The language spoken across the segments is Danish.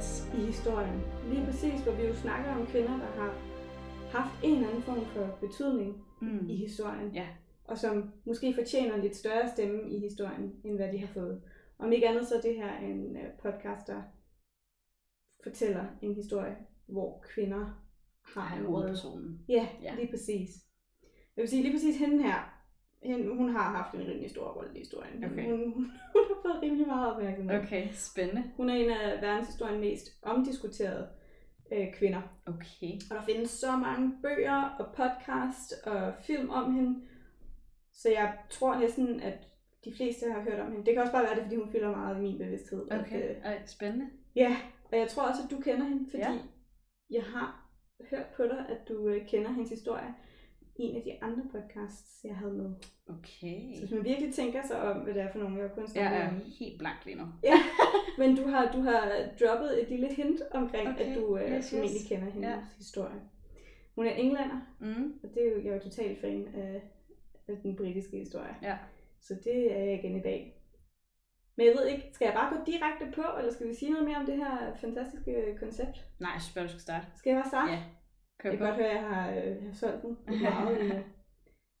Yes. i historien. Lige præcis, hvor vi jo snakker om kvinder, der har haft en eller anden form for betydning Mm. i historien. Ja. Og som måske fortjener en lidt større stemme i historien, end hvad de har fået. Om ikke andet så er det her en øh, podcast, der fortæller en historie, hvor kvinder har en er hovedpersonen. Ja, Ja. lige præcis. Jeg vil sige, lige præcis hende her, hende, hun har haft en rimelig stor rolle i historien. Okay. Hun, hun, hun har fået rimelig meget opmærksomhed. Okay, spændende. Hun er en af verdenshistoriens mest omdiskuterede øh, kvinder. Okay. Og der findes så mange bøger og podcast og film om hende. Så jeg tror næsten, at de fleste har hørt om hende. Det kan også bare være det, fordi hun fylder meget i min bevidsthed. At, Okay, øh, Ej, spændende. ja, og jeg tror også, at du kender hende, fordi Ja. jeg har hørt på dig, at du øh, kender hendes historie en af de andre podcasts, jeg havde med. Okay. Så hvis man virkelig tænker sig om, hvad det er for nogle, jeg kun Jeg snakker er helt blank lige nu. Ja, men du har, du har droppet et lille hint omkring, Okay, at du øh, yes, yes. kender hendes Ja. historie. Hun er englænder, Mm. og det er jo, jeg er jo totalt fan af, af den britiske historie. Ja. Så det er jeg igen i dag. Men jeg ved ikke, skal jeg bare gå direkte på, eller skal vi sige noget mere om det her fantastiske koncept? Nej, jeg synes bare, du skal starte. Skal jeg bare starte? Ja. Kør Jeg kan godt høre, at jeg har, øh, har solgt den meget. øh,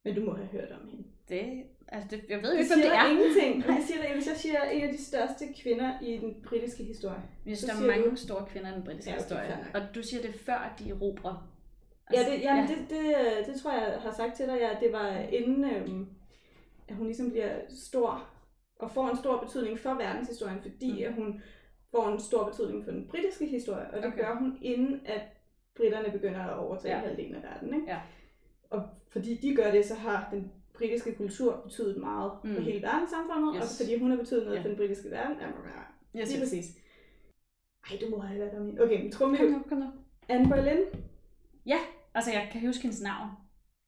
men du må have hørt om hende. Det, altså det, jeg ved jo ikke, siger det er. ingenting. Jeg siger dig, hvis jeg siger en af de største kvinder i den britiske historie. Synes, der er mange du- store kvinder i den britiske Ja, historie. Og du siger det før, de erobrer. Ja, det, jamen, ja. Det, det, det tror jeg, har sagt til dig, ja, det var inden, øhm, at hun ligesom bliver stor og får en stor betydning for verdenshistorien, fordi Mm. at hun får en stor betydning for den britiske historie, og det okay. gør hun inden, at britterne begynder at overtage Ja. ja. halvdelen af verden. Ikke? Ja. Og fordi de gør det, så har den britiske kultur betydet meget mm. for hele verdenssamfundet, yes. Og fordi hun har betydet noget Ja. for den britiske verden. Ja, ja, ja. Yes, Lige yes. præcis. Ej, du må have hørt om hende. Okay, men trumme Kom nu, kom nu. Anne Boleyn. Altså, jeg kan huske hendes navn.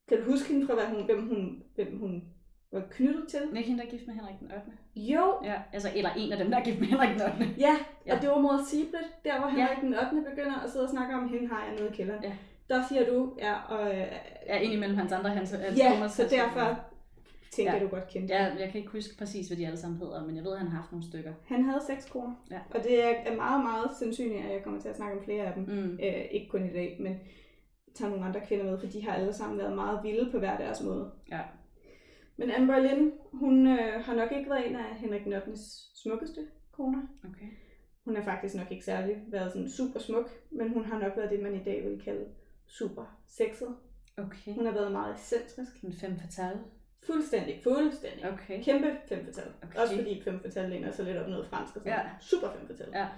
Kan du huske hende fra, hvad hun, hvem, hun, hvem hun var knyttet til? Er ikke hende, der er gift med Henrik den 8. Jo, Ja, altså, eller en af dem, der er gift med Henrik den 8. ja, Ja. og det var mod Siblet, der hvor Ja. Henrik den 8. begynder at sidde og snakke om, hende har jeg nede i kælderen. Ja. Der siger du, ja, og, øh, Ja, ind imellem hans andre, hans, hans ja så derfor tænker Ja. ja. du godt kendte. Ja, jeg kan ikke huske præcis, hvad de alle sammen hedder, men jeg ved, at han har haft nogle stykker. Han havde seks koner, Ja. og det er er meget, meget sandsynligt, at jeg kommer til at snakke om flere af dem. Mm. Øh, ikke kun i dag, men tager nogle andre kvinder med, for de har alle sammen været meget vilde på hver deres måde. Ja. Men Anne Boleyn, hun øh, har nok ikke været en af Henrik 8. smukkeste koner. Okay. Hun har faktisk nok ikke særlig været sådan super smuk, men hun har nok været det, man i dag vil kalde super sexet. Okay. Hun har været meget ekscentrisk. En femme fatale. Fuldstændig, fuldstændig. Okay. Kæmpe femme fatale. Okay. Også fordi femme fatale læner sig lidt op noget fransk og sådan Ja. Super femme fatale. Ja.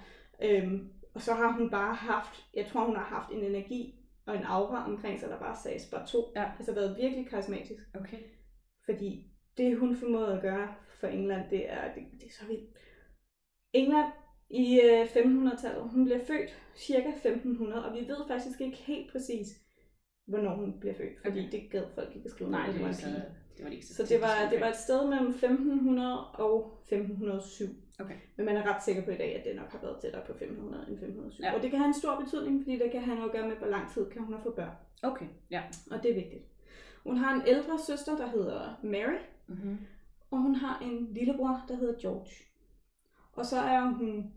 Øhm, og så har hun bare haft, jeg tror hun har haft en energi og en aura omkring sig, der bare sagde bare to. Ja. Altså været virkelig karismatisk. Okay. Fordi det, hun formåede at gøre for England, det er, det, det er så vildt. England i øh, 1500-tallet, hun bliver født cirka 1500, og vi ved faktisk ikke helt præcis, hvornår hun bliver født, fordi Okay. det gad folk ikke at skrive, Nej, det var, så, pige. det var ikke Så det var, det var et sted mellem 1500 og 1507. Okay. Men man er ret sikker på i dag, at det nok har været tættere på 1500 end 1507. Ja. Ja. Og det kan have en stor betydning, fordi det kan have noget at gøre med, hvor lang tid kan hun have fået børn. Okay, ja. Og det er vigtigt. Hun har en ældre søster, der hedder Mary, Mm-hmm. og hun har en lillebror, der hedder George. Og så er hun,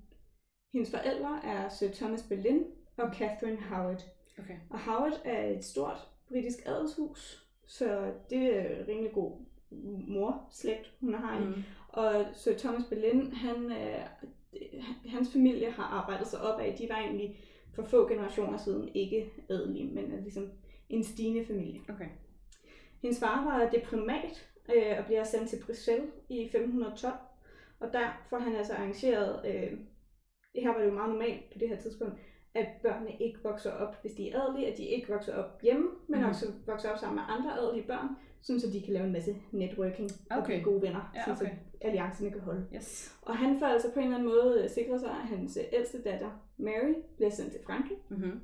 hendes forældre er Sir Thomas Boleyn og Catherine Howard. Okay. Og Howard er et stort britisk adelshus, så det er rimelig god mor-slægt, hun har i. Mm. Og Sir Thomas Boleyn, han, øh, hans familie har arbejdet sig op af, de var egentlig for få generationer siden ikke adelige, men er ligesom en stigende familie. Okay. Hendes far var diplomat øh, og bliver sendt til Bruxelles i 1512, og der får han altså arrangeret, øh, det her var det jo meget normalt på det her tidspunkt, at børnene ikke vokser op, hvis de er adelige, at de ikke vokser op hjemme, men Mhm. også vokser op sammen med andre adelige børn, sådan så de kan lave en masse networking og Okay. blive gode venner, Ja, sådan okay. så alliancerne kan holde. Yes. Og han får altså på en eller anden måde øh, sikret sig, at hans øh, ældste datter, Mary, bliver sendt til Frankrig, Mm-hmm.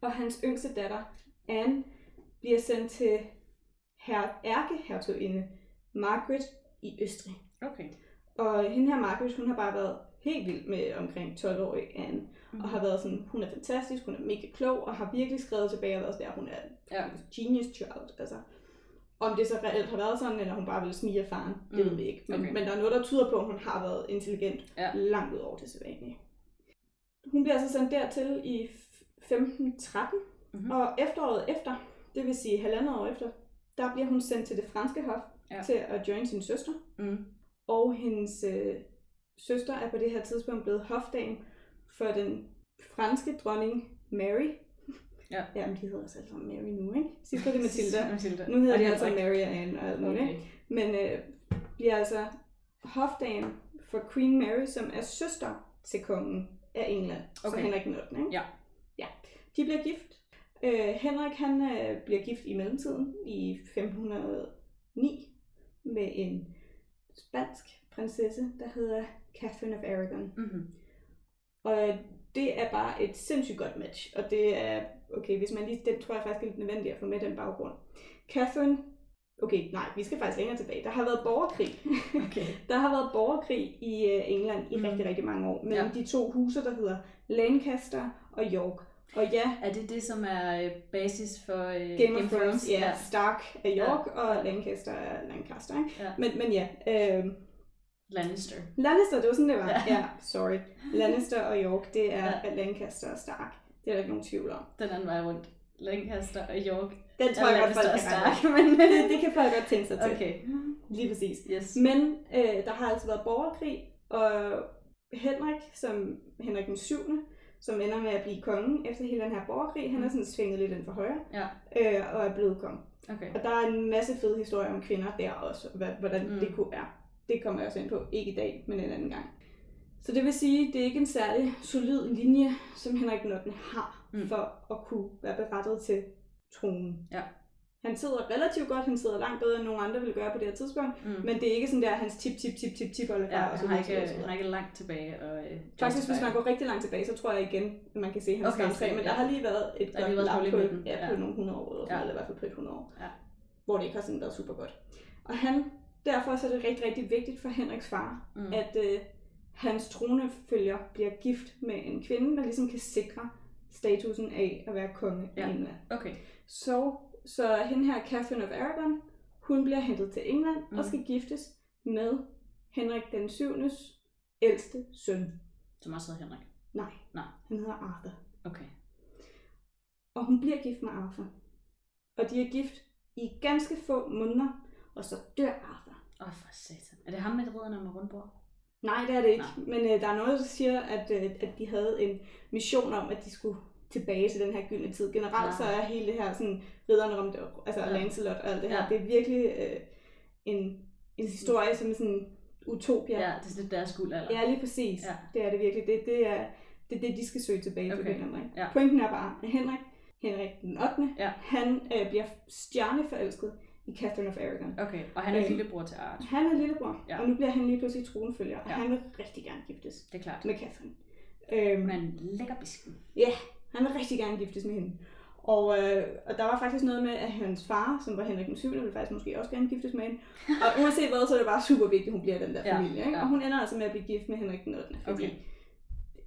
og hans yngste datter, Anne, bliver sendt til her, ærkehertuginde Margaret i Østrig. Okay. Og hende her Margaret, hun har bare været helt vild med omkring 12-årig Anne, mm. Og har været sådan, hun er fantastisk, hun er mega klog, og har virkelig skrevet tilbage og været sådan der, hun er Ja. genius child, altså. Om det så reelt har været sådan, eller hun bare ville smige af faren, det Mm. ved vi ikke. Men, Okay. men der er noget, der tyder på, at hun har været intelligent Ja. langt ud over det sædvanlige. hun bliver altså sendt dertil i 1513, Mhm. mm-hmm. og efteråret efter, det vil sige halvandet år efter, der bliver hun sendt til det franske hof Ja. ja. til at join sin søster. Mm. Og hendes øh, søster er på det her tidspunkt blevet hofdame for den franske dronning Mary. Ja. Jamen, de hedder sammen Mary nu, ikke? Sidst var det Matilda. Matilda. Nu hedder de altså ikke. Mary og Anne og alt muligt, Okay. Men øh, bliver altså hofdame for Queen Mary, som er søster til kongen af England. Okay. Så. Henrik den 8. Ikke? Ja. ja. De bliver gift. Øh, Henrik han øh, bliver gift i mellemtiden i 1509 med en spansk prinsesse, der hedder Catherine of Aragon. Mm-hmm. Og øh, det er bare et sindssygt godt match. Og det er, okay, hvis man lige, den tror jeg faktisk er lidt nødvendigt at få med den baggrund. Catherine, okay, nej, vi skal faktisk længere tilbage. Der har været borgerkrig. Okay. Der har været borgerkrig i øh, England i Mm. rigtig, rigtig mange år. Mellem Ja. de to huse, der hedder Lancaster og York. Og ja, Er det det, som er øh, basis for øh, Game, of Thrones, ja, Ja. Stark er York, ja. og Lancaster er Lancaster. Ikke? Ja. Men, men ja, øh, Lannister. Lannister, det var sådan, det var. Ja. Ja, sorry. Lannister og York, det er Ja. Lancaster og Stark. Det er der ikke nogen tvivl om. Den anden vej rundt. Lancaster og York. Den tror jeg godt, folk kan Stark, men... det, det kan folk godt tænke sig til. Okay. Lige præcis. Yes. Men øh, der har altså været borgerkrig, og Henrik, som Henrik den 7., som ender med at blive konge efter hele den her borgerkrig, han er sådan svinget lidt ind for højre, Ja. øh, og er blevet konge. Okay. Og der er en masse fede historier om kvinder der også, hvordan Mm. mm. det kunne være. Det kommer jeg også ind på, ikke i dag, men en anden gang. Så det vil sige, det er ikke en særlig solid linje, som Henrik 8. har, Mm. mm. for at kunne være berettet til tronen. Ja. Han sidder relativt godt, han sidder langt bedre end nogen andre ville gøre på det her tidspunkt, Mm. men det er ikke sådan der, hans tip, tip, tip, tip, tip, oldefar Ja, og så han har, ikke, han har ikke langt tilbage. Og, øh, Faktisk, hvis man går rigtig langt tilbage, så tror jeg igen, at man kan se hans Okay, så- men ja. der har lige været et godt lap på, ja, på ja. nogle hundrede år, eller, sådan, Ja. eller i hvert fald på et hundrede år, Ja. hvor det ikke har sådan været super godt. Og han, derfor så er det rigtig, rigtig vigtigt for Henriks far, Mm. mm. at øh, hans tronefølger bliver gift med en kvinde, der ligesom kan sikre statusen af at være konge Ja. i England. Okay. Så, så hende her, Catherine of Aragon, hun bliver hentet til England mm. Og skal giftes med Henrik den 7. ældste søn. Som også hedder Henrik. Nej, Nej. han hedder Arthur. Okay. Og hun bliver gift med Arthur. Og de er gift i ganske få måneder, og så dør Arthur. Åh, oh, for satan. Er det ham med ridderne med rundbord? Nej, det er det ikke. Men øh, der er noget, der siger, at, øh, at de havde en mission om, at de skulle tilbage til den her gyldne tid. Generelt Ja. så er hele det her sådan ridderne om det, altså Ja. Lancelot og alt det her, Ja. det er virkelig øh, en, en historie som er sådan utopia. Ja, det er sådan lidt deres guld alder. ja lige præcis. Ja. Det er det virkelig. Det, det er det, er det, de skal søge tilbage til. Okay. på en eller anden måde. Ja. Pointen er bare, at Henrik, Henrik den 8., Ja. han øh, bliver stjerneforelsket i Catherine of Aragon. Okay, og han er Øh. lillebror til Art. Han er lillebror, ja. og nu bliver han lige pludselig tronfølger, og Ja. han vil rigtig gerne giftes Det er klart. med Catherine. Øhm, Men lækker bisken. Ja, han vil rigtig gerne giftes med hende. Og, øh, og der var faktisk noget med, at hans far, som var Henrik den 7., ville faktisk måske også gerne giftes med hende. Og uanset hvad, så er det bare super vigtigt, at hun bliver den der Ja, familie. Ikke? ja. Og hun ender altså med at blive gift med Henrik den 8. Fordi Okay.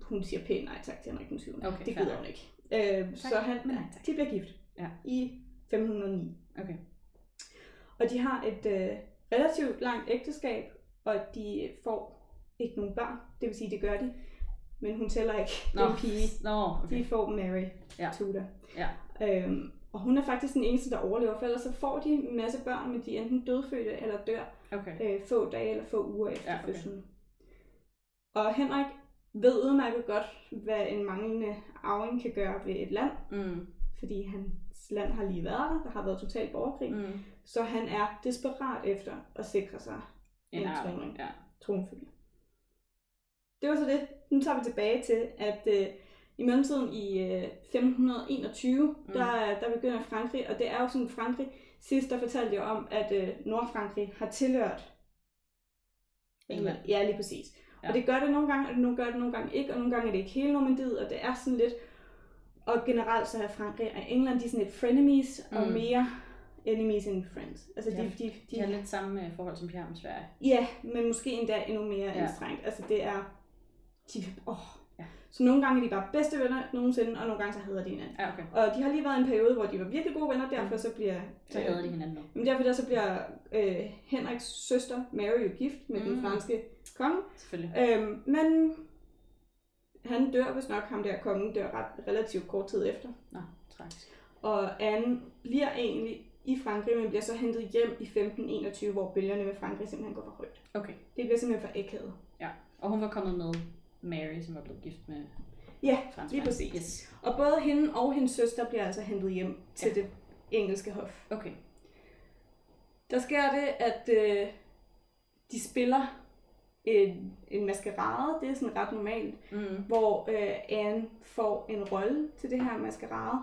hun siger pænt nej tak til Henrik den 7. Okay, det gider hun ikke. Øh, så han, nej tak. de bliver gift Ja. i 1509. Okay. Og de har et øh, relativt langt ægteskab, og de får ikke nogen børn. Det vil sige, det gør de. Men hun tæller ikke. Det er en pige. Nå, okay. De får Mary Ja. Tudor. Ja. Øhm, og hun er faktisk den eneste, der overlever, for ellers så får de en masse børn, men de er enten dødfødte eller dør Okay. øh, få dage eller få uger efter Ja, okay. fødslen. Og Henrik ved udmærket godt, hvad en manglende arving kan gøre ved et land, Mm. fordi hans land har lige været der, der har været total borgerkrig, mm. Så han er desperat efter at sikre sig En En troning. Ja. tronfølge. Det var så det. Nu tager vi tilbage til, at øh, i mellemtiden i øh, 1521, Mm. der, der begynder Frankrig, og det er jo sådan Frankrig, sidst der fortalte jeg om, at øh, Nordfrankrig har tilhørt England. Ja, lige præcis. Ja. Og det gør det nogle gange, og det gør det nogle gange ikke, og nogle gange er det ikke hele Normandiet, og det er sådan lidt, og generelt så er Frankrig og England, de er sådan lidt frenemies, mm. og mere enemies end friends. Altså Ja, de, de, de, De har lidt samme øh, forhold som de har med Sverige. Ja, men måske endda endnu mere ja. anstrengt. Altså det er... De, åh. Ja. Så nogle gange er de bare bedste venner nogensinde, og nogle gange så hader de hinanden. Ja, okay. Og de har lige været en periode, hvor de var virkelig gode venner, derfor så bliver... Så hader de hinanden nu. Men derfor der så bliver øh, Henriks søster Mary jo gift med mm. den Mm. franske konge. Selvfølgelig. Øhm, men han dør hvis nok, ham der kongen dør ret, relativt kort tid efter. Nå, tragisk. Og Anne bliver egentlig i Frankrig, men bliver så hentet hjem i 1521, hvor bølgerne med Frankrig simpelthen går for højt. Okay, Det bliver simpelthen for akavet. ja. Og hun var kommet med Mary, som var blevet gift med Ja, Frans lige præcis. Yes. Og både hende og hendes søster bliver altså hentet hjem til Ja. det engelske hof. Okay. Der sker det, at øh, de spiller en, en maskerade. Det er sådan ret normalt. Mm. hvor øh, Anne får en rolle til det her maskerade.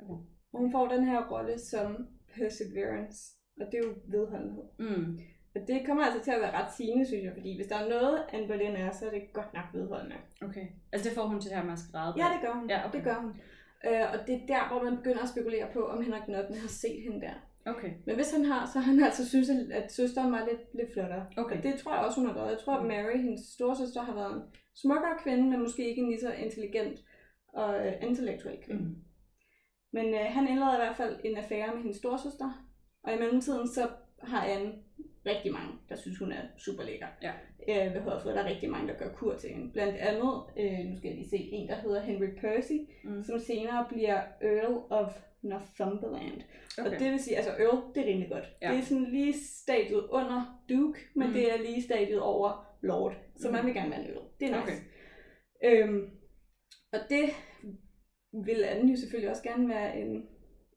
Okay. Hun får den her rolle som Perseverance, og det er jo vedholdenhed. Mm. Det kommer altså til at være ret sigende, synes jeg, fordi hvis der er noget, Anne Boleyn er, så er det godt nok vedholdende. Okay. Altså det får hun til det her maskerade. Ja, det gør hun. Ja, okay. Det gør hun. Øh, og det er der, hvor man begynder at spekulere på, om Henrik 8. har set hende der. Okay. Men hvis han har, så har han altså synes, at- søsteren var lidt, lidt flottere. Okay. Og det tror jeg også, hun har været. Jeg tror, at Mary, hendes storesøster, har været en smukkere kvinde, men måske ikke en lige så intelligent og øh, intellektuel kvinde. Mm. Men øh, han indleder i hvert fald en affære med hendes storsøster, og i mellemtiden så har Anne rigtig mange, der synes, hun er super lækker. Ja. Øh, ved hoffet, der er rigtig mange, der gør kur til hende. Blandt andet, øh, nu skal jeg lige se, en, der hedder Henry Percy, Mm. som senere bliver Earl of Northumberland. Okay. Og det vil sige, altså Earl, det er rimelig godt. Ja. Det er sådan lige stadiet under Duke, men Mm. det er lige stadiet over Lord. Så Mm. man vil gerne være en Earl. Det er nice. Okay. Øhm, og det vil Anne jo selvfølgelig også gerne være en,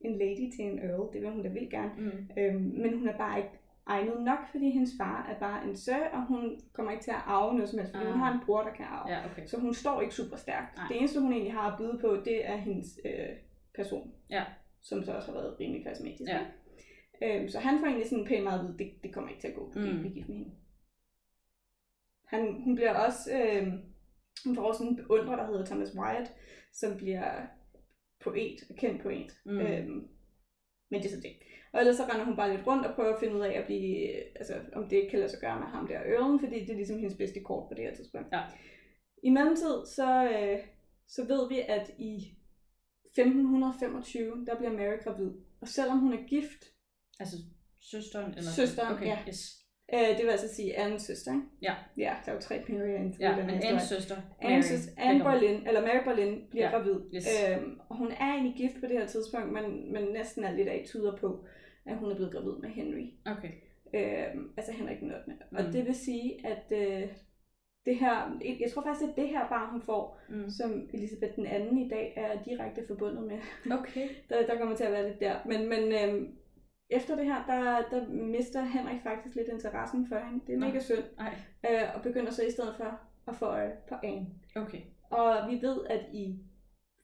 en lady til en Earl. Det vil hun da vildt gerne. Mm. Øhm, men hun er bare ikke egnet nok, fordi hendes far er bare en sir, og hun kommer ikke til at arve noget som helst, fordi Ah. hun har en bror, der kan arve. Ja, okay. Så hun står ikke super stærkt. Nej. Det eneste, hun egentlig har at byde på, det er hendes øh, person. Ja. Som så også har været rimelig karismatisk. Ja. Øhm, så han får egentlig sådan pænt meget at vide, det, det kommer ikke til at gå, kan Mm. gift med hende. Han, hun bliver også, øh, hun får også en beundrer, der hedder Thomas Wyatt, som bliver poet, kendt poet. Mm. Øhm, men det er så det. Og ellers så render hun bare lidt rundt og prøver at finde ud af, at blive, altså, om det ikke kan lade sig gøre med ham der Earlen, fordi det er ligesom hendes bedste kort på det her tidspunkt. Ja. I mellemtid, så, øh, så ved vi, at i 1525, der bliver Mary gravid. Og selvom hun er gift, Altså søsteren? Eller Søsteren, okay. ja. Yes. Øh, det vil altså sige Annes søster, ikke? Ja. Ja, der er jo tre Mary Anne. Ja, men Annes søster, Anne, Mary, søster, Anne. Boleyn, eller Mary Boleyn, bliver Ja, gravid. yes. Øhm, og hun er egentlig gift på det her tidspunkt, men, men næsten alt det der tyder på, at hun er blevet gravid med Henry. Okay. Øhm, altså Henrik den 8. Og Mm. det vil sige, at øh, det her, jeg tror faktisk, at det her barn, hun får, Mm. som Elisabeth den anden i dag er direkte forbundet med. Okay. Der, der kommer til at være lidt der. Men, men øhm, efter det her, der, der mister Henrik faktisk lidt interessen for hende. Det er mega synd. Øh, og begynder så i stedet for at få øje på Anne. Okay. Og vi ved, at i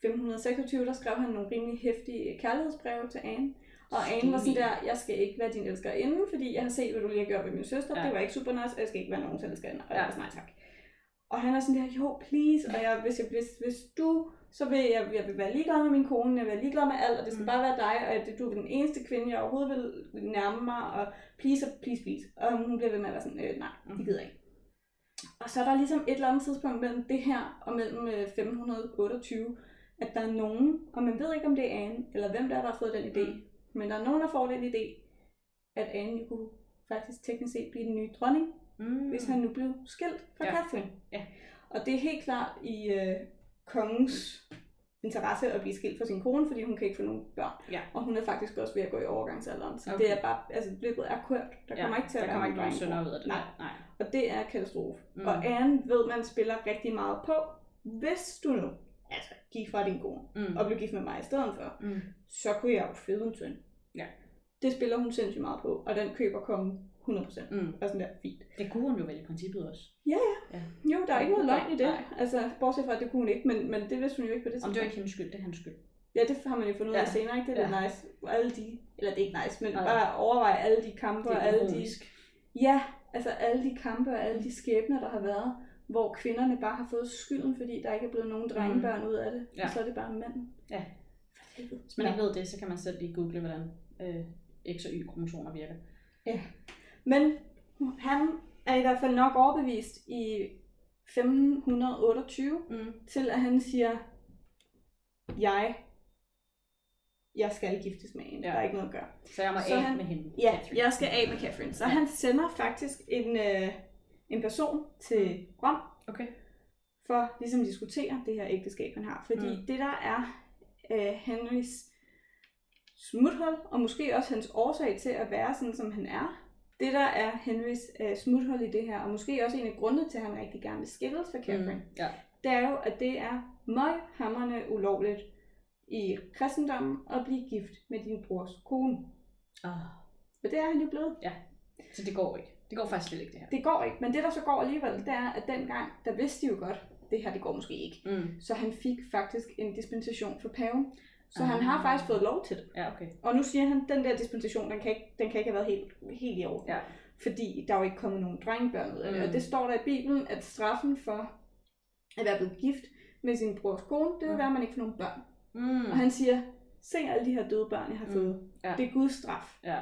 1526, der skrev han nogle rimelig hæftige kærlighedsbreve til Anne. Og Anne var sådan der, jeg skal ikke være din elskerinde, fordi jeg har set, hvad du lige har gjort med min søster. Ja. Det var ikke super nice, og jeg skal ikke være nogen elskerinde. Og Ja. jeg var sådan, nej tak. Og han er sådan der, jo, please. Og jeg, hvis, jeg, hvis, hvis du, så vil jeg, jeg vil være ligeglad med min kone, jeg vil være ligeglad med alt, og det skal Mm. mm. bare være dig, og at du er den eneste kvinde, jeg overhovedet vil nærme mig, og please, please, please. Og hun bliver ved med at være sådan, øh, nej, Mm. det gider jeg ikke. Og så er der ligesom et eller andet tidspunkt mellem det her og mellem øh, 1528, at der er nogen, og man ved ikke om det er Anne, eller hvem der er, der har fået den idé, Mm. men der er nogen, der får den idé, at Anne jo kunne faktisk teknisk set blive den nye dronning, Mm. mm. hvis han nu blev skilt fra ja. Catherine. Ja. Og det er helt klart i øh, kongens interesse at blive skilt fra sin kone, fordi hun kan ikke få nogen børn. Ja. Og hun er faktisk også ved at gå i overgangsalderen. Så Okay. det er bare, altså løbet er kørt. Der Ja, kommer ikke til at der være kommer ikke nogen ud af det. Nej. Nej. Og det er katastrofe. Mm. Og Anne ved, man spiller rigtig meget på. Hvis du nu altså, gik fra din kone Mm. og blev gift med mig i stedet for, Mm. så kunne jeg jo føde en søn. Ja. Det spiller hun sindssygt meget på, og den køber kongen 100%. Mm. Og sådan der, fint. Det kunne hun jo vel i princippet også. Ja, ja. Ja. Jo, der er ikke noget løgn i det. Nej. Altså, bortset fra, at det kunne hun ikke, men, men det vidste hun jo ikke på det Om det var tidspunkt. ikke hendes skyld, det er hans skyld. Ja, det har man jo fundet ud af Ja. senere, ikke? Det er Ja. nice. Alle de, eller det er ikke nice, men Nej. bare overveje alle de kampe og alle de. Ja, altså alle de kampe og alle de skæbner, der har været, hvor kvinderne bare har fået skylden, fordi der ikke er blevet nogen drengebørn ud af det. Mm. Ja. Og så er det bare manden. Ja. Hvis man ikke ved det, så kan man selv lige google, hvordan øh, X og Y-kromosomer virker. Ja. Men han er i hvert fald nok overbevist i 1528 Mm. til, at han siger, jeg, jeg skal giftes med en. Ja. Der er ikke noget at gøre. Så jeg må Så af han- med hende. Ja, Catherine. jeg skal af med Catherine. Så han sender faktisk en, øh, en person til Rom, Okay. for ligesom at diskutere det her ægteskab, han har. Fordi Mm. mm. det der er øh, Henrys smuthul, og måske også hans årsag til at være sådan, som han er, det der er Henrys øh, smuthul i det her, og måske også en af grundene til, at han rigtig gerne vil skilles fra Catherine, Mm. Ja. det er jo, at det er møghamrende ulovligt i kristendommen at blive gift med din brors kone. Oh. Og det er han jo blevet. Så det går ikke. Det går faktisk slet ikke, det her. Det går ikke, men det der så går alligevel, det er, at dengang, der vidste de jo godt, det her det går måske ikke. Mm. Så han fik faktisk en dispensation for paven. Så Ah. han har faktisk fået lov til det. Ja, okay. Og nu siger han, at den der dispensation, den kan ikke, den kan ikke have været helt, helt i orden. Ja. Fordi der er jo ikke kommet nogen drengebørn ud af det. Mm. Og det står der i Bibelen, at straffen for at være blevet gift med sin brors kone, det vil Mm. være, at man ikke får nogen børn. Mm. Og han siger, se alle de her døde børn, jeg har Mm. fået. Ja. Det er Guds straf. Ja.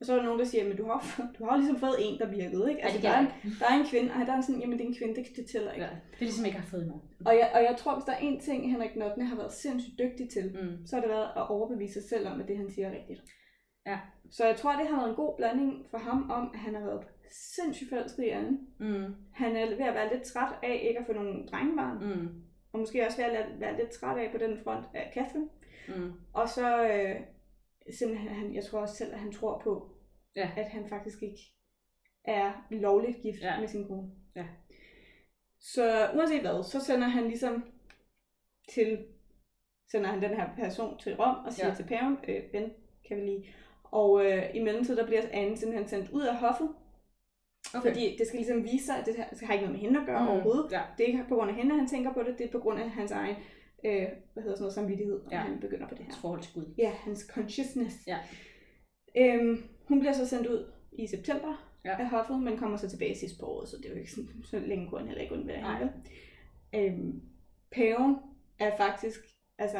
Og så er der nogen, der siger, men du har, du har ligesom fået en, der virkede, ikke? Altså, det der, er en, der er en kvinde, og der er sådan, jamen det er en kvinde, det, det tæller ikke. ja. Det er ligesom, ikke har fået endnu. Og, jeg, og jeg tror, hvis der er en ting, Henrik Nottene har været sindssygt dygtig til, Mm. så har det været at overbevise sig selv om, at det han siger er rigtigt. Ja. Så jeg tror, det har været en god blanding for ham om, at han har været sindssygt forelsket i Anne. Mm. Han er ved at være lidt træt af ikke at få nogen drengebarn, Mm. og måske også ved at være lidt træt af på den front af Catherine. Mm. Og så øh, simpelthen, han, jeg tror også selv, at han tror på, Ja. at han faktisk ikke er lovligt gift Ja. med sin kone. Ja. Så uanset hvad, så sender han ligesom til, sender han den her person til Rom og siger Ja. til paven, øh, Ben, kan vi lige. Og øh, i mellemtiden, der bliver Anne simpelthen sendt ud af hoffet, Okay. fordi det skal ligesom vise sig, at det her det har ikke noget med hende at gøre mm. overhovedet. Ja. Det er ikke på grund af hende, han tænker på det, det er på grund af hans egen, øh, hvad hedder sådan noget, samvittighed, Ja. ja. han begynder på det her. Hans forhold til Gud. Ja, hans consciousness. Ja. Øhm, hun bliver så sendt ud i september Ja. af hoffet, men kommer så tilbage sidst på året, så det er jo ikke sådan, så længe kunne han heller ikke undvære hende. Øhm, paven er faktisk, altså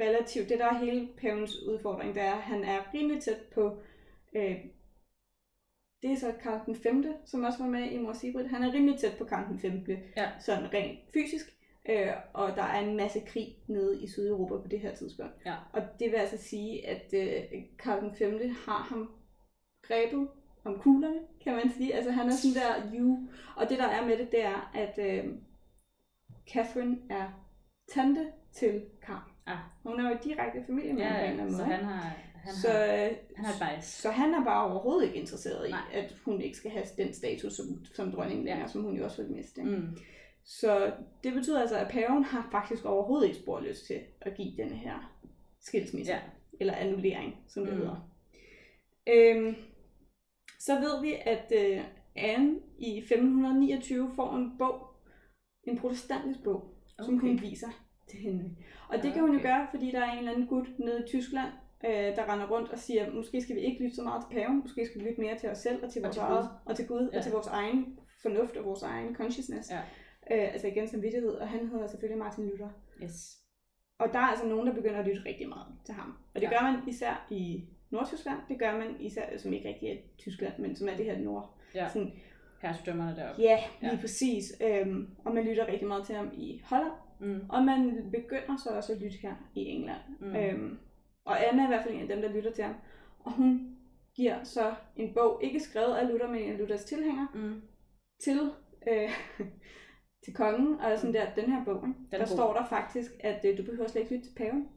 relativt, det der er hele pavens udfordring, det er, at han er rimelig tæt på, øh, det er så Karl den 5., som også var med i Mor Sigrid. Han er rimelig tæt på Karl den 5., Ja. sådan rent fysisk. Øh, og der er en masse krig nede i Sydeuropa på det her tidspunkt. Ja. Og det vil altså sige, at øh, Karl den 5. har ham grebet om kuglerne, kan man sige. Altså han er sådan der, you. Og det der er med det, det er, at øh, Catherine er tante til Karl. Ah. Hun er jo direkte familie med ham på en eller Ja, så måde. han har, han så, har, øh, han har bias. så han er bare overhovedet ikke interesseret i, Nej. at hun ikke skal have den status som, som dronning længere, Ja. som hun jo også vil miste. Mm. Så det betyder altså, at paven har faktisk overhovedet ikke spor lyst til at give denne her skilsmisse. Ja. Eller annullering, som det Mm. hedder. Øhm, så ved vi, at øh, Anne i 1529 får en bog, en protestantisk bog, okay. som hun viser til hende. Og det kan hun jo Okay. gøre, fordi der er en eller anden gut nede i Tyskland, øh, der render rundt og siger, måske skal vi ikke lytte så meget til paven, måske skal vi lytte mere til os selv og til Og vores til eget, og til Gud, Ja. og til vores egen fornuft og vores egen consciousness. Ja. Øh, altså igen samvittighed, og han hedder selvfølgelig Martin Luther. Yes. Og der er altså nogen, der begynder at lytte rigtig meget til ham. Og det Ja. gør man især i Nordtyskland. Det gør man især, som ikke rigtig er Tyskland, men som er det her nord. Ja. Sådan, Herstedømmerne deroppe. ja, lige Ja. præcis. Øhm, og man lytter rigtig meget til ham i Holland. Mm. Og man begynder så også at lytte her i England. Mm. Øhm, og Anna er i hvert fald en af dem, der lytter til ham. Og hun giver så en bog, ikke skrevet af Luther, men en Luthers tilhænger, Mm. til, øh, til kongen. Og sådan der, den her bog, er der god. står der faktisk, at øh, du behøver slet ikke lytte til paven.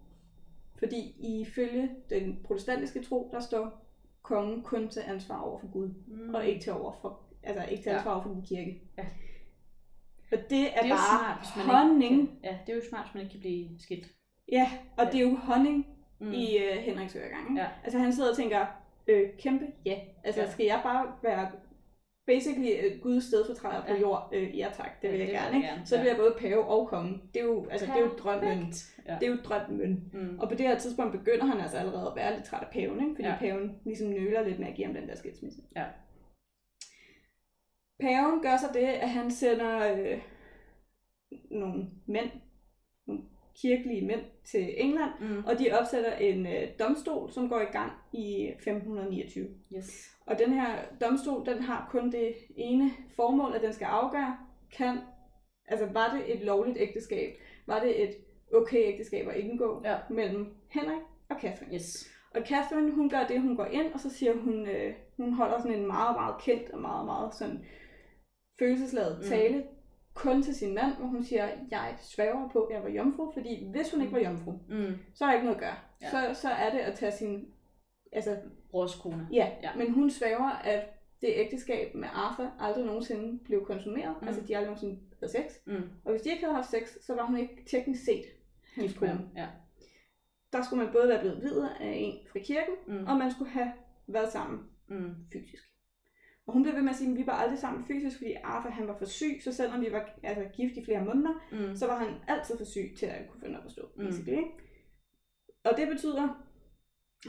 Fordi ifølge den protestantiske tro, der står kongen kun til ansvar over for Gud, Mm. og ikke til over for, altså ikke til Ja. ansvar over for den kirke. Ja. Og det er, det er bare smart, hvis man honning. Ikke ja, det er jo smart, hvis man ikke kan blive skilt. Ja, og det er jo honning Mm. mm. i uh, Henriks øregang. Ja. Altså han sidder og tænker, øh, kæmpe, ja. Altså Ja. skal jeg bare være basically uh, Guds stedfortræder på jord? Øh, ja tak, det vil jeg det vil gerne. jeg Ikke? gerne, Så bliver jeg både pave og konge. Det er jo, altså, det er jo drømmen. Ja. Det er jo drømmen. Mm. Og på det her tidspunkt begynder han altså allerede at være lidt træt af paven, ikke? fordi Ja. paven ligesom nøler lidt med at give ham den der skilsmisse. Ja. Paven gør så det, at han sender øh, nogle mænd, kirkelige mænd til England, Mm. og de opsætter en øh, domstol, som går i gang i 1529. Yes. Og den her domstol, den har kun det ene formål, at den skal afgøre, kan, altså var det et lovligt ægteskab? Var det et okay ægteskab at indgå Ja. mellem Henrik og Catherine? Yes. Og Catherine, hun gør det, hun går ind, og så siger hun, øh, hun holder sådan en meget, meget kendt og meget, meget sådan følelsesladet Mm. Kun til sin mand, hvor hun siger, jeg svæver på, at jeg var jomfru, fordi hvis hun ikke var jomfru, Mm. så er der ikke noget at gøre. Ja. Så, så er det at tage sin... Altså, Brors kone. ja, Ja. men hun svæver, at det ægteskab med Arthur aldrig nogensinde blev konsumeret. Mm. Mm. Altså, de aldrig nogensinde havde sex. Mm. Og hvis de ikke havde haft sex, så var hun ikke teknisk set hans kone. Ja. Der skulle man både være blevet videre af en fra kirken, Mm. og man skulle have været sammen Mm. fysisk. Og hun blev ved med at sige, at vi var aldrig sammen fysisk, fordi Arthur han var for syg, så selvom vi var altså, gift i flere måneder, Mm. så var han altid for syg til at kunne finde op at stå. Mm. basically? Og det betyder,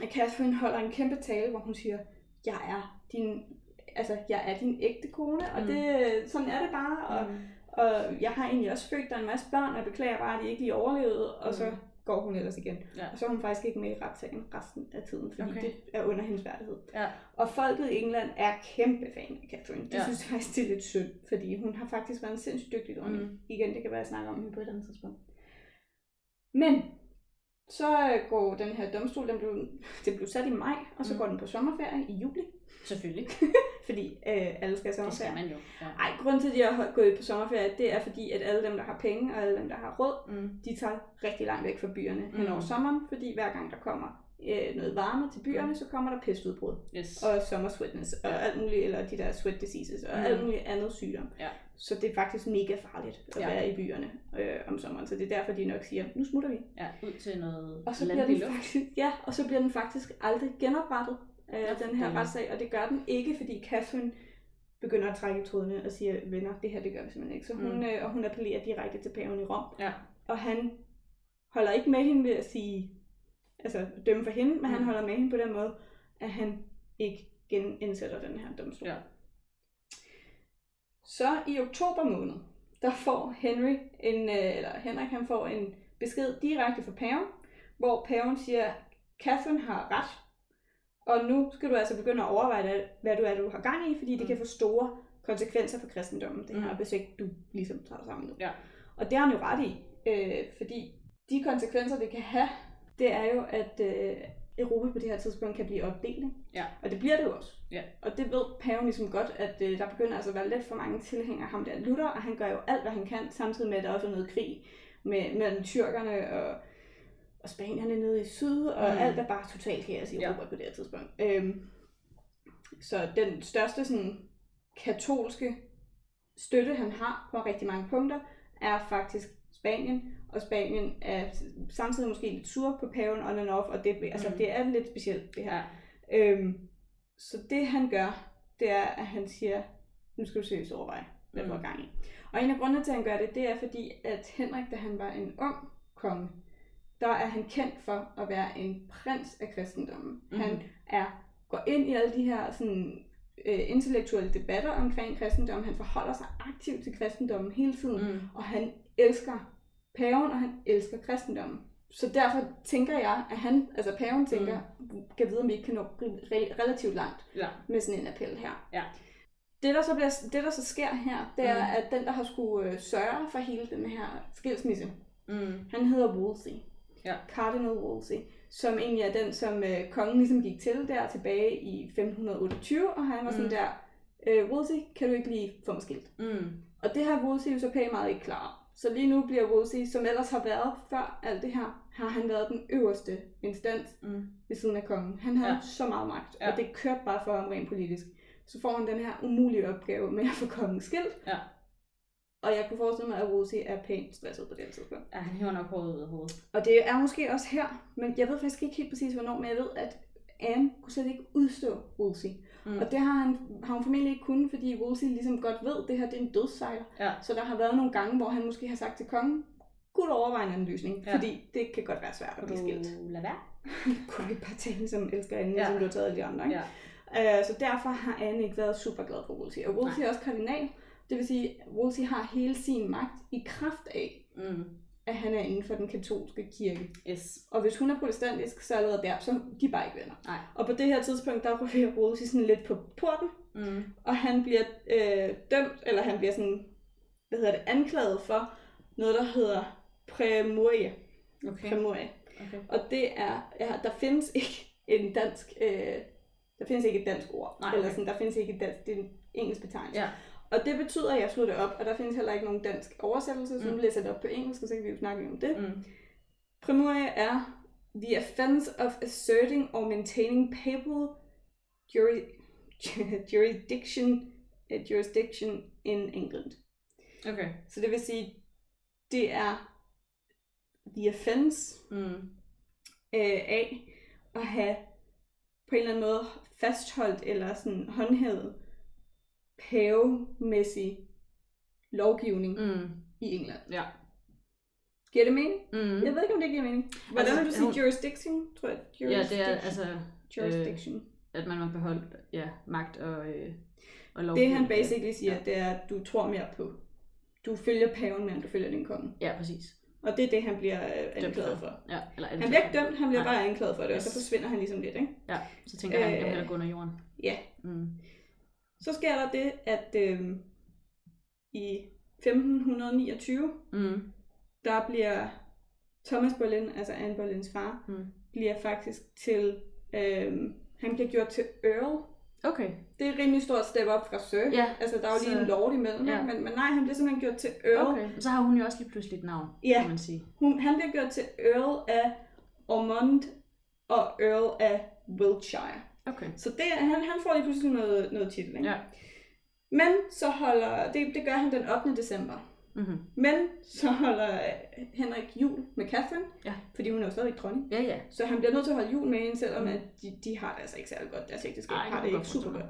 at Catherine holder en kæmpe tale, hvor hun siger, jeg er din, altså, jeg er din ægte kone, og Mm. det, sådan er det bare, og, Mm. og jeg har egentlig også født dig en masse børn, og jeg beklager bare, at de ikke lige overlevede, og så Mm. Går hun ellers igen. Ja. Og så er hun faktisk ikke med i retssagen resten af tiden, fordi Okay. det er under hendes værdighed. Ja. Og folket i England er kæmpe fan af Catherine. De Ja. synes faktisk, det er lidt synd, fordi hun har faktisk været en sindssygt dygtig dronning. Mm. Mm. Igen, det kan være, at jeg snakker om hende på et andet tidspunkt. Men så øh, går den her domstol, den blev, det blev sat i maj, og så Mm. går den på sommerferie i juli, Selvfølgelig. fordi øh, alle skal have Det skal sommerferie. man jo. Ja. Ej, grunden til, at de har gået på sommerferie, det er fordi, at alle dem, der har penge, og alle dem, der har råd, Mm. de tager rigtig langt væk fra byerne Mm. hen over sommeren, fordi hver gang der kommer øh, noget varme til byerne, så kommer der pestudbrud Yes. og summer sweatness og Ja. alt muligt, eller de der sweat diseases og Mm. alt muligt andet sygdom. Ja. Så det er faktisk mega farligt at Ja. ja. være i byerne øh, om sommeren, så det er derfor, de nok siger, nu smutter vi. Ja, ud til noget Og så bliver den faktisk, ja, og så bliver den faktisk aldrig genoprettet, øh, for den her dælen. retssag, og det gør den ikke, fordi Catherine begynder at trække i trådene og siger, venner, det her det gør vi simpelthen ikke. Så hun, mm. øh, og hun appellerer direkte til paven i Rom, Ja. og han holder ikke med hende ved at sige, altså dømme for hende, men han Mm. holder med hende på den måde, at han ikke genindsætter den her domstol. Ja. Så i oktober måned, der får Henry en, øh, eller Henrik han får en besked direkte fra paven, hvor paven siger, Catherine har ret, og nu skal du altså begynde at overveje, hvad du er, du har gang i, fordi det Mm. kan få store konsekvenser for kristendommen, det her, Mm. ikke du ligesom tager sammen nu. Ja. Og det har han jo ret i, øh, fordi de konsekvenser, det kan have, det er jo, at øh, Europa på det her tidspunkt kan blive opdelt. Ja. Og det bliver det jo også. Ja. Og det ved paven ligesom godt, at øh, der begynder altså at være lidt for mange tilhængere af ham der Luther, og han gør jo alt, hvad han kan, samtidig med, at der også er noget krig med, mellem tyrkerne og, og spanierne nede i syd, og Mm. alt er bare totalt kaos i Ja. Europa på det her tidspunkt. Øhm, så den største sådan, katolske støtte, han har på rigtig mange punkter, er faktisk Spanien, og Spanien er samtidig måske lidt sur på paven on and off, og det, altså, Mm. det er lidt specielt det her. Øhm, så det han gør, det er, at han siger, nu skal du seriøst overveje, hvad du har gang i. Og en af grundene til, at han gør det, det er fordi, at Henrik, da han var en ung konge, der er han kendt for at være en prins af kristendommen. Mm. Han Mhm. er, går ind i alle de her sådan, øh, intellektuelle debatter omkring kristendom. Han forholder sig aktivt til kristendommen hele tiden. Mm. og han elsker paven, og han elsker kristendommen. Så derfor tænker jeg, at han, altså paven tænker, mm. kan vide, om vi ikke kan nå re- relativt langt Ja. med sådan en appel her. Ja. Det der, så bliver, det, der så sker her, det er, Mm. at den, der har skulle øh, sørge for hele den her skilsmisse, Mm. han hedder Wolsey. Ja. Cardinal Wolsey, som egentlig er den, som øh, kongen ligesom gik til der tilbage i 1528, og han var sådan Mm. der, øh, Wolsey, kan du ikke lige få mig skilt? Mm. Og det har Wolsey jo så pænt meget ikke klar. Så lige nu bliver Wolsey, som ellers har været før alt det her, har han været den øverste instans Mm. ved siden af kongen. Han havde Ja. så meget magt, Ja. og det kørte bare for ham rent politisk. Så får han den her umulige opgave med at få kongen skilt. Ja. Og jeg kunne forestille mig, at Wolsey er pænt stresset på det tidspunkt. Ja, han hiver nok håret ud af hovedet. Og det er måske også her, men jeg ved faktisk ikke helt præcis, hvornår, men jeg ved, at Anne kunne slet ikke udstå Wolsey. Mm. Og det har, han, har hun formentlig ikke kunnet, fordi Wolsey ligesom godt ved, at det her det er en dødssejler. Ja. Så der har været nogle gange, hvor han måske har sagt til kongen, kunne du overveje en anden løsning? Ja. Fordi det kan godt være svært at blive skilt. lade være? Kunne vi bare tage hende som elsker Anne, Ja. som du har taget alle de andre, ikke? Ja. Øh, så derfor har Anne ikke været super glad for Wolsey. Og Wolsey er også kardinal. Det vil sige, at Wolsey har hele sin magt i kraft af, Mm. At han er inden for den katolske kirke. Yes. Og hvis hun er protestantisk, så allerede der, så er de bare ikke venner. Nej. Og på det her tidspunkt, der ryger Wolsey sådan lidt på porten, Mm. og han bliver øh, dømt, eller han bliver sådan, hvad hedder det, anklaget for noget, der hedder præmorie. Okay. præmorie. okay. Og det er, ja, der findes ikke en dansk, øh, der findes ikke et dansk ord. Nej, Eller okay. sådan, der findes ikke et dansk, det er en engelsk betegnelse. Ja. Og det betyder, at jeg slog det op, og der findes heller ikke nogen dansk oversættelse, så nu Mm. læser jeg det op på engelsk, og så kan vi jo snakke om det. Mm. Premuria er the offense of asserting or maintaining papal juri- jurisdiction, uh, jurisdiction in England. Okay. Så det vil sige, det er the offense Mm. øh, af at have på en eller anden måde fastholdt eller sådan håndhævet pavemæssig lovgivning mm. I England. Ja. Giver det mening? Mm. Jeg ved ikke, om det giver mening. Hvordan Altså, vil du sige hun- jurisdiction? Tror jeg, Ja, det er jurisdiction. altså, jurisdiction. at man har beholdt ja, magt og, øh, og det lovgivning. han basically siger, Ja. det er, at du tror mere på. Du følger paven mere, end du følger din konge. Ja, præcis. Og det er det, han bliver øh, anklaget for. Ja, eller Han bliver ikke dømt, han bliver Nej. bare anklaget for det, og så Yes. forsvinder han ligesom lidt, ikke? Ja, så tænker jeg, at han Øh, kan hellere gå under jorden. Ja. Mm. Så sker der det, at øh, i 1529, Mm. der bliver Thomas Boleyn, altså Anne Boleyns far, Mm. bliver faktisk til, øh, han bliver gjort til Earl. Okay. Det er et rimelig stort step op fra Sir. Ja, Altså, der er jo lige så- en lord imellem, ja. men, men nej, han bliver simpelthen gjort til Earl. Okay. Så har hun jo også lige pludselig et navn, Ja. kan man sige. Hun, han bliver gjort til Earl af Ormond og Earl af Wiltshire. Okay. Så det, han, han får lige pludselig noget, noget titel. Ikke? Ja. Men så holder, det, det gør han den 8. december. Mm-hmm. Men så holder Henrik jul med Catherine, Ja. fordi hun er jo stadig dronning. Ja, ja. Så han bliver nødt til at holde jul med hende, selvom Mm. at de, de har det altså ikke særlig godt. Deres ægteskab Ej, har det ikke godt super godt.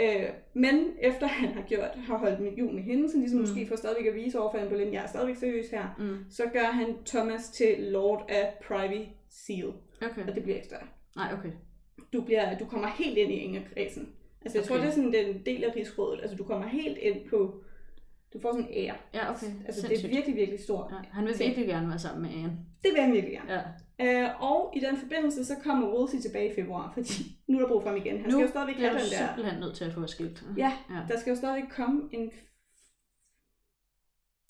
Øh, men efter han har gjort, har holdt med jul med hende, så ligesom mm. måske for stadigvæk at vise over for Anne Boleyn, jeg er stadigvæk seriøs her, Mm. så gør han Thomas til Lord af Privy Seal, Okay. og det bliver ikke større. Nej, okay. Du, bliver, du kommer helt ind i Ingerkredsen. Altså jeg okay. tror, det er sådan den del af rigsrådet. Altså du kommer helt ind på, du får sådan en ære. Ja, okay. Altså det er Sindssygt. virkelig, virkelig stort. Ja, han vil ting. virkelig gerne være sammen med Anne. Det vil han virkelig gerne. Ja. Øh, og i den forbindelse, så kommer Wolsey tilbage i februar, fordi nu er der brug for ham igen. Han Nu skal jo stadigvæk have den der... simpelthen nødt til at få skilt. Ja, ja. der skal jo stadigvæk komme en...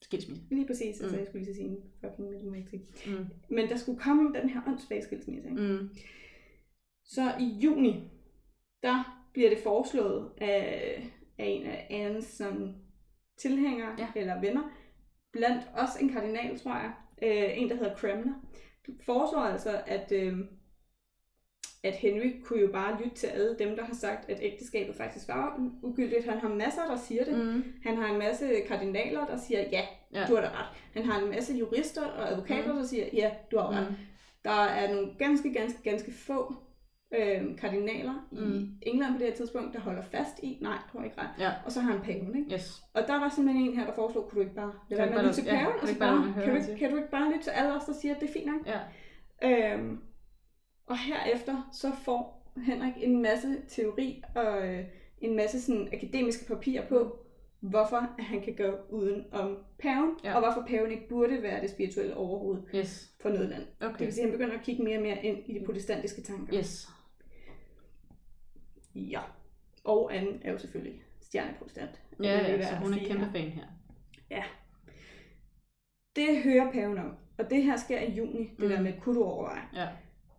Skilsmisse. Lige præcis, altså Mm. jeg skulle lige sige en fucking sige. Mm. Men der skulle komme den her åndssvage skilsmisse. Ikke? Mm. Så i juni, der bliver det foreslået af, af en af Annes sådan, tilhængere Ja. eller venner, blandt os en kardinal, tror jeg, øh, en der hedder Cranmer, foreslår altså, at, øh, at Henry kunne jo bare lytte til alle dem, der har sagt, at ægteskabet faktisk var ugyldigt. Han har masser, der siger det. Mm. Han har en masse kardinaler, der siger, ja, Ja. du har da ret. Han har en masse jurister og advokater, Mm. der siger, ja, du har ret. Mm. Der er nogle ganske, ganske, ganske få øh, kardinaler Mm. i England på det her tidspunkt, der holder fast i, nej, du har ikke ret. Ja. Og så har han paven, ikke? Yes. Og der var simpelthen en her, der foreslog, kunne du ikke bare lade være med at ikke lytte til ja, paven? kan du Altså ikke bare bare, kan, du, ikke- kan du ikke bare lytte til alle os, der siger, at det er fint nok? Ja. Øhm, og herefter så får Henrik en masse teori og øh, en masse sådan akademiske papirer på, hvorfor han kan gå uden om paven, Ja. og hvorfor paven ikke burde være det spirituelle overhoved Yes. for noget land. Det Okay. vil sige, at han begynder at kigge mere og mere ind i de protestantiske tanker. Yes. Ja. Og Anne er jo selvfølgelig stjerneprotestant. Ja, ja, så hun er sige kæmpe her. fan her. Det hører paven om. Og det her sker i juni, det Mm. der med, kunne du overveje. Ja.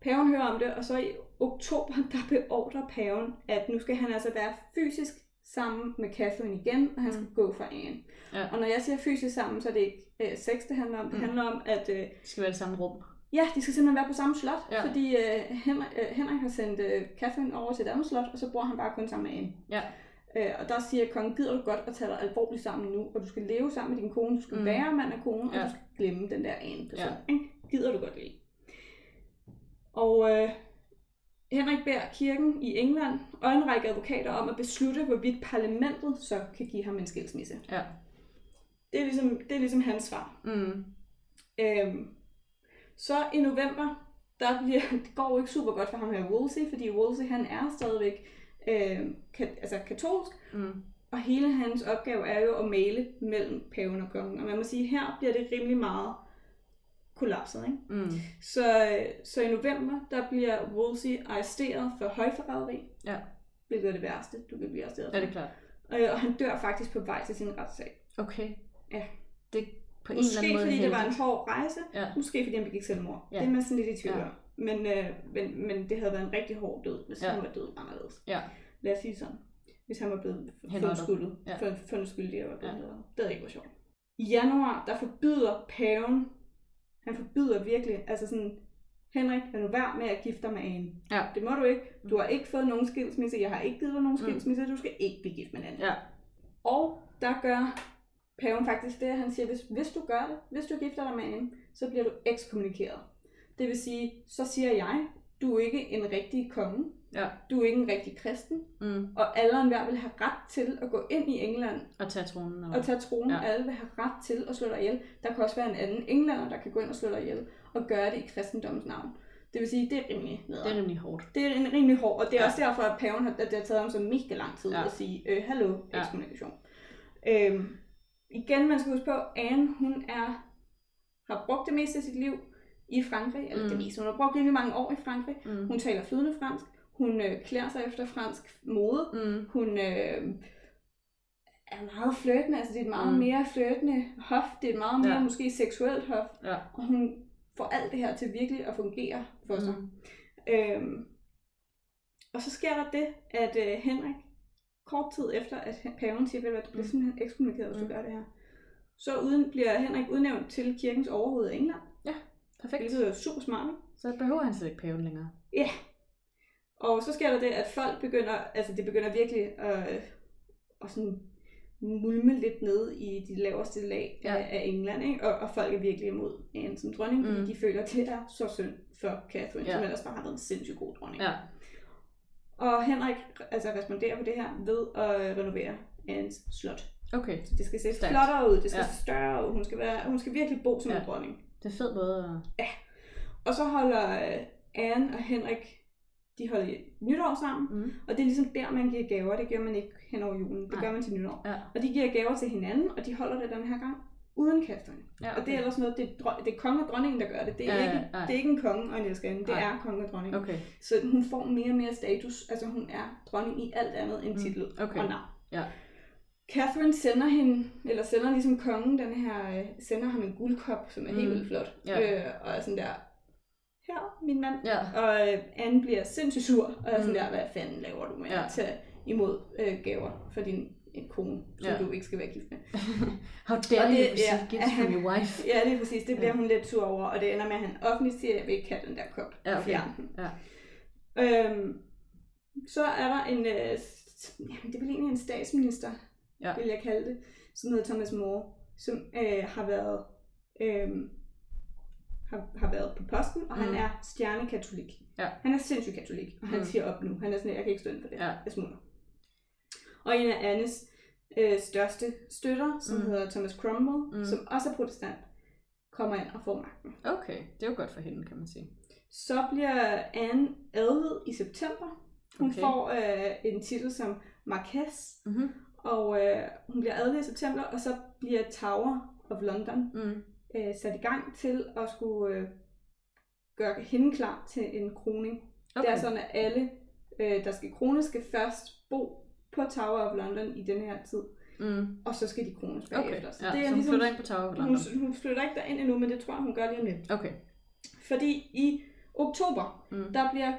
Paven hører om det, og så i oktober, der beordrer paven, at nu skal han altså være fysisk sammen med Catherine igen, og han skal Mm. gå fra Anne. Ja. Og når jeg siger fysisk sammen, så er det ikke øh, sex, det handler om. Det Mm. handler om, at øh, Det skal være det samme rum. Ja, de skal simpelthen være på samme slot, Ja. fordi øh, Henrik, øh, Henrik har sendt øh, Catherine over til et andet slot, og så bor han bare kun sammen med Anne. Ja. Øh, og der siger kongen, gider du godt at tage dig alvorligt sammen nu, og du skal leve sammen med din kone, du skal Mm. være mand og kone, Ja. og du skal glemme den der ane person. Ja. Gider du godt lide. Og øh, Henrik beder kirken i England og en række advokater om at beslutte, hvorvidt parlamentet så kan give ham en skilsmisse. Ja. Det er ligesom, det er ligesom hans svar. Mm. Øhm, så i november, der bliver, det går jo ikke super godt for ham her Wolsey, fordi Wolsey han er stadigvæk øh, kat, altså katolsk, Mm. og hele hans opgave er jo at male mellem paven og kongen. Og man må sige, her bliver det rimelig meget kollapset. Ikke? Mm. Så, øh, så i november, der bliver Wolsey arresteret for højforræderi, Ja. hvilket er det værste, du kan blive arresteret for. Er det klart? Øh, og han dør faktisk på vej til sin retssag. Okay. Ja. Det er på en eller Måske anden måde fordi det var en hård rejse, Ja. måske fordi han begik selvmord. Ja. Det er man sådan lidt i tvivl Ja. om. Men, øh, men, men det havde været en rigtig hård død, hvis Ja. han var død anderledes. Ja. Lad os sige sådan. hvis han var blevet fundet skyldig, Ja. ja. fundet skyldig var blevet Ja. ja. Det havde ikke været sjovt. I januar, der forbyder paven, han forbyder virkelig, altså sådan, Henrik, lad nu være med at gifte dig med Anne. Ja. Det må du ikke. Du har ikke fået nogen skilsmisse. Jeg har ikke givet dig nogen Mm. skilsmisse. Du skal ikke blive gift med en anden. Ja. Og der gør paven faktisk det, at han siger, hvis, hvis du gør det, hvis du gifter dig med en, så bliver du ekskommunikeret. Det vil sige, så siger jeg, du er ikke en rigtig konge, Ja. du er ikke en rigtig kristen, Mm. og alle og enhver vil have ret til at gå ind i England Og tage tronen. og tage tronen, Ja. alle vil have ret til at slå dig ihjel. Der kan også være en anden englænder, der kan gå ind og slå dig ihjel, og gøre det i kristendommens navn. Det vil sige, det er rimelig nederen. Det er nemlig hårdt. Det er en rimelig hård, og det er Ja. også derfor, at paven har, at det har taget ham så mega lang tid Ja. at sige, øh, hallo, ekskommunikation. Ja. Øhm, igen, man skal huske på, Anne, hun er, har brugt det meste af sit liv i Frankrig, eller Mm. det meste, hun har brugt rimelig mange år i Frankrig. Mm. Hun taler flydende fransk, hun øh, klæder sig efter fransk mode, Mm. hun øh, er meget flirtende, altså det er et meget Mm. mere flirtende hof, det er et meget mere ja. måske seksuelt hof, Ja. og hun får alt det her til virkelig at fungere for sig. Mm. Øhm, og så sker der det, at øh, Henrik, kort tid efter, at paven siger, at du bliver Mm. simpelthen ekskommunikeret, hvis Mm. du gør det her, så uden, bliver Henrik udnævnt til kirkens overhoved i England, Perfekt. hvilket er super smart. Så behøver han slet ikke paven længere. Og så sker der det, at folk begynder, altså det begynder virkelig at, at sådan mulme lidt ned i de laveste lag Ja. ja. af England, ikke? Og, og folk er virkelig imod Anne som dronning, fordi Mm. de føler, at det er så synd for Catherine, Ja. ja. som ellers bare har været en sindssygt god dronning. Ja. Og Henrik altså, responderer på det her ved at renovere Annes slot. Okay. Så det skal se Stærkt. flottere ud, det skal Ja. ja. se større ud, hun skal, være, hun skal virkelig bo som Ja. en dronning. Det er fedt både at... Og så holder øh, Anne og Henrik, de holder nytår sammen, Mm. og det er ligesom der, man giver gaver. Det gør man ikke hen over julen, det Nej. gør man til nytår. Ja. Og de giver gaver til hinanden, og de holder det den her gang uden Catherine. Ja, Og det er ellers noget, det er, det er kongen og dronningen, der gør det. Det er, Ja, ikke, ja, ja. det er ikke en konge og en elskerinde, det Nej. er kongen og dronningen. Okay. Så hun får mere og mere status. Altså hun er dronning i alt andet end Mm, titel okay. og navn. Ja. Catherine sender hende, eller sender ligesom kongen den her, øh, sender ham en guldkop, som er helt Mm. vildt flot. Ja. Øh, og er sådan der, her, min mand. Ja. Og øh, Anne bliver sindssygt sur, og er sådan Mm. der, hvad fanden laver du med Ja. at tage imod øh, gaver for din en kone, som Ja. du ikke skal være gift med. How dare Og det- you ja, gifts at from han- your wife? Ja, det er præcis. Det bliver Ja. hun lidt sur over, og det ender med, at han offentligt siger, at jeg vil ikke have den der kop. Ja, okay. Den. Ja. Øhm, så er der en, øh, jamen, det er vel egentlig en statsminister, Ja. vil jeg kalde det, som hedder Thomas More, som øh, har været øh, har, har været på posten, og mm. Han er stjernekatolik. Ja. Han er sindssygt katolik, og han Mm. mm. siger op nu. Han er sådan, jeg kan ikke stå inden for det. Ja. Jeg smutter. Og en af Annes øh, største støtter, som Mm. hedder Thomas Cromwell, Mm. som også er protestant, kommer ind og får magten. Okay, det er jo godt for hende, kan man sige. Så bliver Anne adlet i september. Hun Okay. får øh, en titel som Marquess, Mm-hmm. og øh, hun bliver adlet i september, og så bliver Tower of London Mm. øh, sat i gang til at skulle øh, gøre hende klar til en kroning. Okay. Det er sådan, at alle, øh, der skal krones, skal først bo på Tower of London i den her tid, Mm. og så skal de krones Okay, bagefter. ja, så hun flytter ind på Tower of London. hun, hun flytter ikke derind endnu, men det tror jeg, hun gør lige om lidt. Okay. Fordi i oktober, Mm. der bliver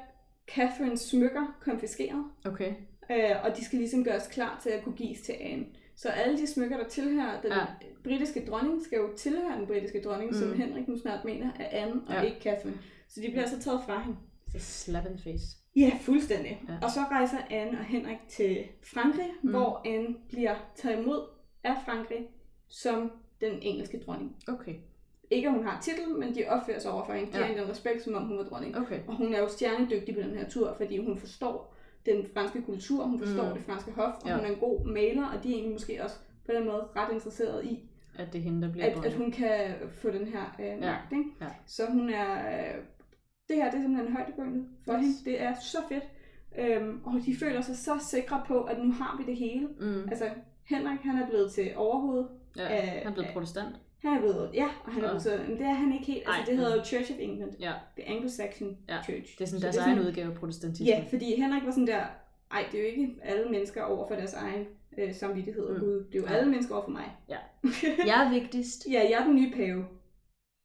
Catherines smykker konfiskeret, Okay. øh, og de skal ligesom gøres klar til at kunne gives til Anne. Så alle de smykker, der tilhører den Ja. britiske dronning, skal jo tilhøre den britiske dronning, mm. som. Henrik nu snart mener er Anne, og Ja. ikke Catherine. Så de bliver altså taget fra hende. Så slap in the face. Ja, fuldstændig. Ja. Og så rejser Anne og Henrik til Frankrig, Mm. hvor Anne bliver taget imod af Frankrig som den engelske dronning. Okay. Ikke at hun har titel, men de opfører sig over for hende. De Ja. den respekt, som om hun var dronning. Okay. Og hun er jo stjernedygtig på den her tur, fordi hun forstår den franske kultur, hun forstår Mm. det franske hof, og Ja. hun er en god maler, og de er egentlig måske også på den måde ret interesseret i, At det er hende, der bliver at, dronning. at hun kan få den her øh, magt. Ikke? Ja. Så hun er... Øh, det her det er simpelthen højdepunktet for Yes. hende. Det er så fedt. Øhm, og de føler sig så sikre på, at nu har vi det hele. Mm. Altså, Henrik, han er blevet til overhoved. Ja, øh, han er blevet øh, protestant. Han er blevet, ja, og han er blevet men det er han ikke helt. Altså, Ej, det hedder jo Church of England. Ja, Det er Anglo-Saxon Ja, Church. det er sådan Så deres er egen sådan- udgave af protestantisme. Ja, fordi Henrik var sådan der, ej, det er jo ikke alle mennesker over for deres egen øh, samvittighed og Mm. Gud. Det er jo Ja. alle mennesker over for mig. Ja. Jeg er vigtigst. Ja, jeg er den nye pave.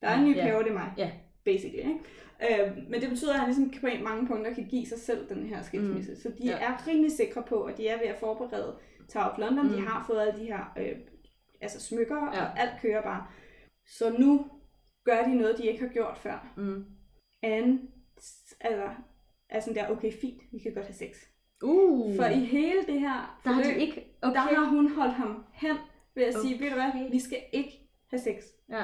Der er en Ja, ny ja. pave, det er mig. Ja. basically. Ikke? Øh, men det betyder, at han ligesom på mange punkter kan give sig selv den her skilsmisse. Mm. Så de Ja. er rimelig sikre på, at de er ved at forberede Tower of London. Mm. De har fået alle de her øh, altså smykker, ja. Og alt kører bare. Så nu gør de noget, de ikke har gjort før. Mm. Anne altså, er sådan der, okay, fint, vi kan godt have sex. Uh, For i hele det her der har de forløb, ikke... okay. der har hun holdt ham hen ved at sige, Okay. ved du hvad, vi skal ikke have sex. Ja.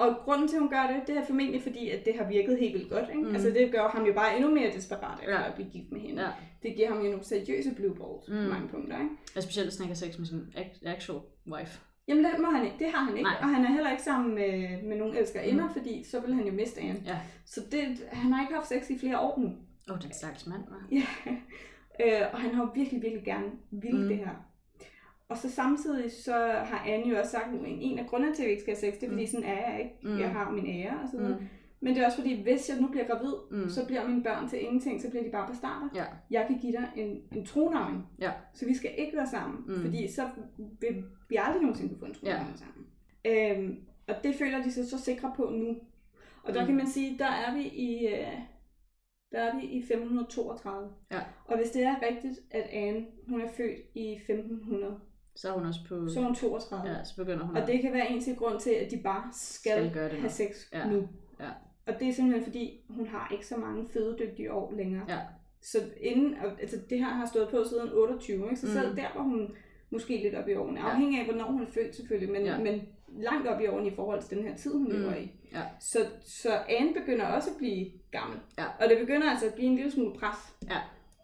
Og grunden til, at hun gør det, det er formentlig fordi, at det har virket helt vildt godt. Ikke? Mm. Altså det gør ham jo bare endnu mere desperat efter Ja. at blive gift med hende. Ja. Det giver ham jo nogle seriøse blue balls mm. På mange punkter. Ikke? Og specielt hvis han ikke har sex med sin ac- actual wife. Jamen det må han ikke. Det har han ikke. Nej. Og han er heller ikke sammen med, med nogen elskerinder, Mm. fordi så vil han jo miste Anne. Ja. Så det, han har ikke haft sex i flere år nu. Åh, oh, den stakkels mand, hva'? Ja. øh, og han har jo virkelig, virkelig gerne ville mm. det her. Og så samtidig så har Anne jo også sagt, at en af grundene til, at vi ikke skal have sex, det er fordi, Mm. sådan er jeg ikke. Mm. Jeg har min ære og så videre. Mm. Men det er også fordi, hvis jeg nu bliver gravid, Mm. så bliver mine børn til ingenting, så bliver de bare bastarder. Ja. Jeg kan give dig en, en tronarving. Ja. Så vi skal ikke være sammen, Mm. fordi så vil vi aldrig nogensinde kunne få en tronarving ja. sammen. Øhm, og det føler de sig så sikre på nu. Og der Mm. kan man sige, der er vi i, øh, der er vi i 1532. Ja. Og hvis det er rigtigt, at Anne, hun er født i 1500, Så er hun også på... så er hun 32. Ja, så begynder hun Og det kan være en til grund til, at de bare skal, Skal gøre det nu. have sex Ja. nu. Ja. Og det er simpelthen fordi, hun har ikke så mange fødedygtige år længere. Ja. Så inden, og, altså det her har stået på siden 28, ikke? så Mm. selv der var hun måske lidt op i årene. Ja. Afhængig af, hvornår hun er født selvfølgelig, men, ja. men langt op i årene i forhold til den her tid, hun Mm. lever i. Ja. Så, så Anne begynder også at blive gammel. Ja. Og det begynder altså at blive en lille smule pres. Ja.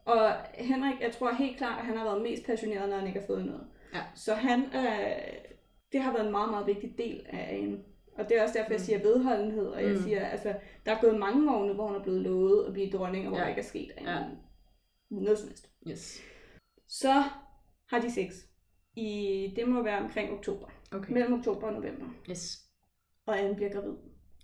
Og Henrik, jeg tror helt klart, at han har været mest passioneret, når han ikke har fået noget. Ja. Så han, øh, det har været en meget, meget vigtig del af Anne. Og det er også derfor, jeg Mm. siger vedholdenhed, og jeg Mm. siger, altså, der er gået mange år nu, hvor hun er blevet lovet at blive dronning, og hvor Ja. der ikke er sket Ja. noget som helst. Yes. Så har de sex. I, det må være omkring oktober. Okay. Mellem oktober og november. Yes. Og Anne bliver gravid.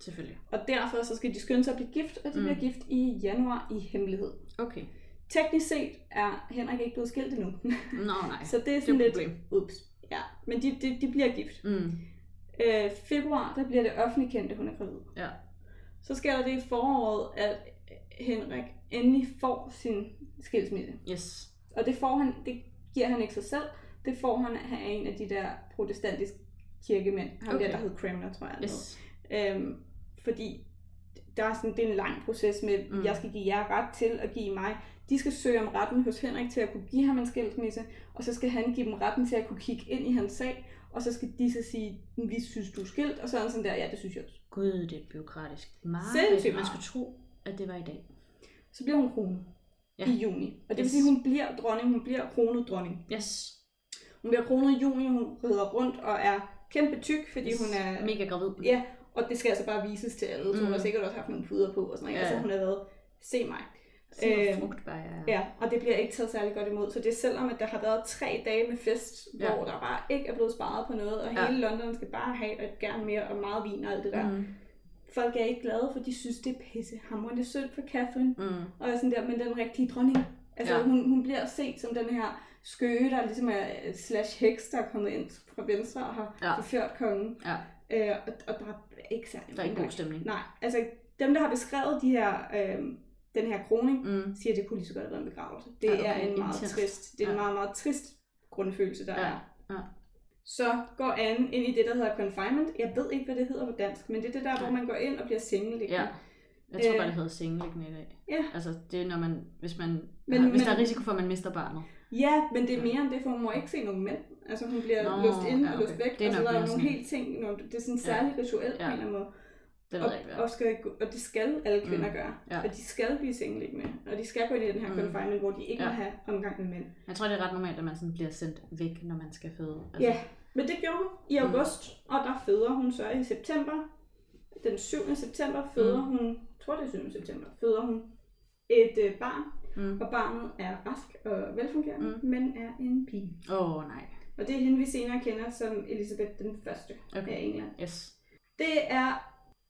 Selvfølgelig. Og derfor så skal de skynde sig at blive gift, og de Mm. bliver gift i januar i hemmelighed. Okay. Teknisk set er Henrik ikke blevet skilt endnu. Nå, nej. så det er det er sådan et lidt... problem. Ups. Ja, men de, de, de bliver gift. Mm. Øh, februar, der bliver det offentligt kendt, at hun er gravid. Ja. Så sker der det i foråret, at Henrik endelig får sin skilsmisse. Yes. Og det får han, det giver han ikke sig selv. Det får han af en af de der protestantiske kirkemænd. Ham Okay. der, der hed Cranmer, tror jeg. han Yes. hed. Øhm, fordi der er sådan, det er en lang proces med, Mm. jeg skal give jer ret til at give mig. De skal søge om retten hos Henrik til at kunne give ham en skilsmisse, og så skal han give dem retten til at kunne kigge ind i hans sag, og så skal de så sige, vi synes, du er skilt, og så han sådan der, ja, det synes jeg også. Gud, det er byråkratisk. Meget. Man skulle tro, at det var i dag. Så bliver hun kronet Ja. i juni. Og det vil Yes. sige, at hun bliver dronning, hun bliver kronet dronning. Yes. Hun bliver kronet i juni, hun rider rundt og er kæmpe tyk, fordi yes. hun er... Mega gravid. Ja, og det skal altså bare vises til alle, så hun Mm. har sikkert også haft nogle puder på og sådan noget. Ja. Altså hun har været, se mig. Øh, frugtbar er. Ja, og det bliver ikke taget særlig godt imod. Så det er selvom, at der har været tre dage med fest, Ja. ja. hvor der bare ikke er blevet sparet på noget, og Ja. hele London skal bare have og gerne mere og meget vin og alt det der. Mm. Folk er ikke glade, for de synes, det er pisse hamrende synd for Catherine. Mm. Og sådan der, men den rigtige dronning. Altså, Ja. ja. hun, hun bliver set som den her skøge, der ligesom er slash heks, der er kommet ind fra venstre og har Ja. ja. forført kongen. Ja. Øh, og, og der er ikke særlig Der er ikke god stemning. Nej, altså dem, der har beskrevet de her, øh, den her kroning, Mm. siger, at det kunne lige så godt have været en begravelse. Det Ja, ja, okay, er en meget intenst. trist, det er Ja. en meget, meget trist grundfølelse, der Ja, er. ja. Så går Anne ind i det, der hedder confinement. Jeg ved ikke, hvad det hedder på dansk, men det er det der, Nej. hvor man går ind og bliver sengeliggende. Ja. Jeg tror Øh. bare, det hedder sengeliggende i dag. Ja. Altså, det er når man, hvis man, Men- men, hvis men- der er risiko for, at man mister barnet. Ja, men det er mere end det, for hun må ikke se nogen mænd. Altså hun bliver Nå, låst inde ja, og låst okay. væk, Det og så der er nogle sådan- helt ting, nogle, det er sådan Ja. særligt rituelt Ja. på en eller anden måde. Det ved og, jeg ikke, og, skal, og det skal alle kvinder Mm. gøre. Ja. Og de skal blive sengeliggende. Og de skal gå ind i den her Mm. confinement, hvor de ikke Ja. må have omgang med mænd. Jeg tror, det er ret normalt, at man sådan bliver sendt væk, når man skal føde. Altså, Ja, men det gjorde hun i Mm. august, og der føder hun så i september. Den 7. september føder Mm. hun, jeg tror det er 7. september, føder hun et øh, barn, Mm. og barnet er rask og velfungerende, Mm. mm. men er en pige. Åh, oh, nej. Og det er hende, vi senere kender som Elisabeth den første Okay. af England. Yes. Det er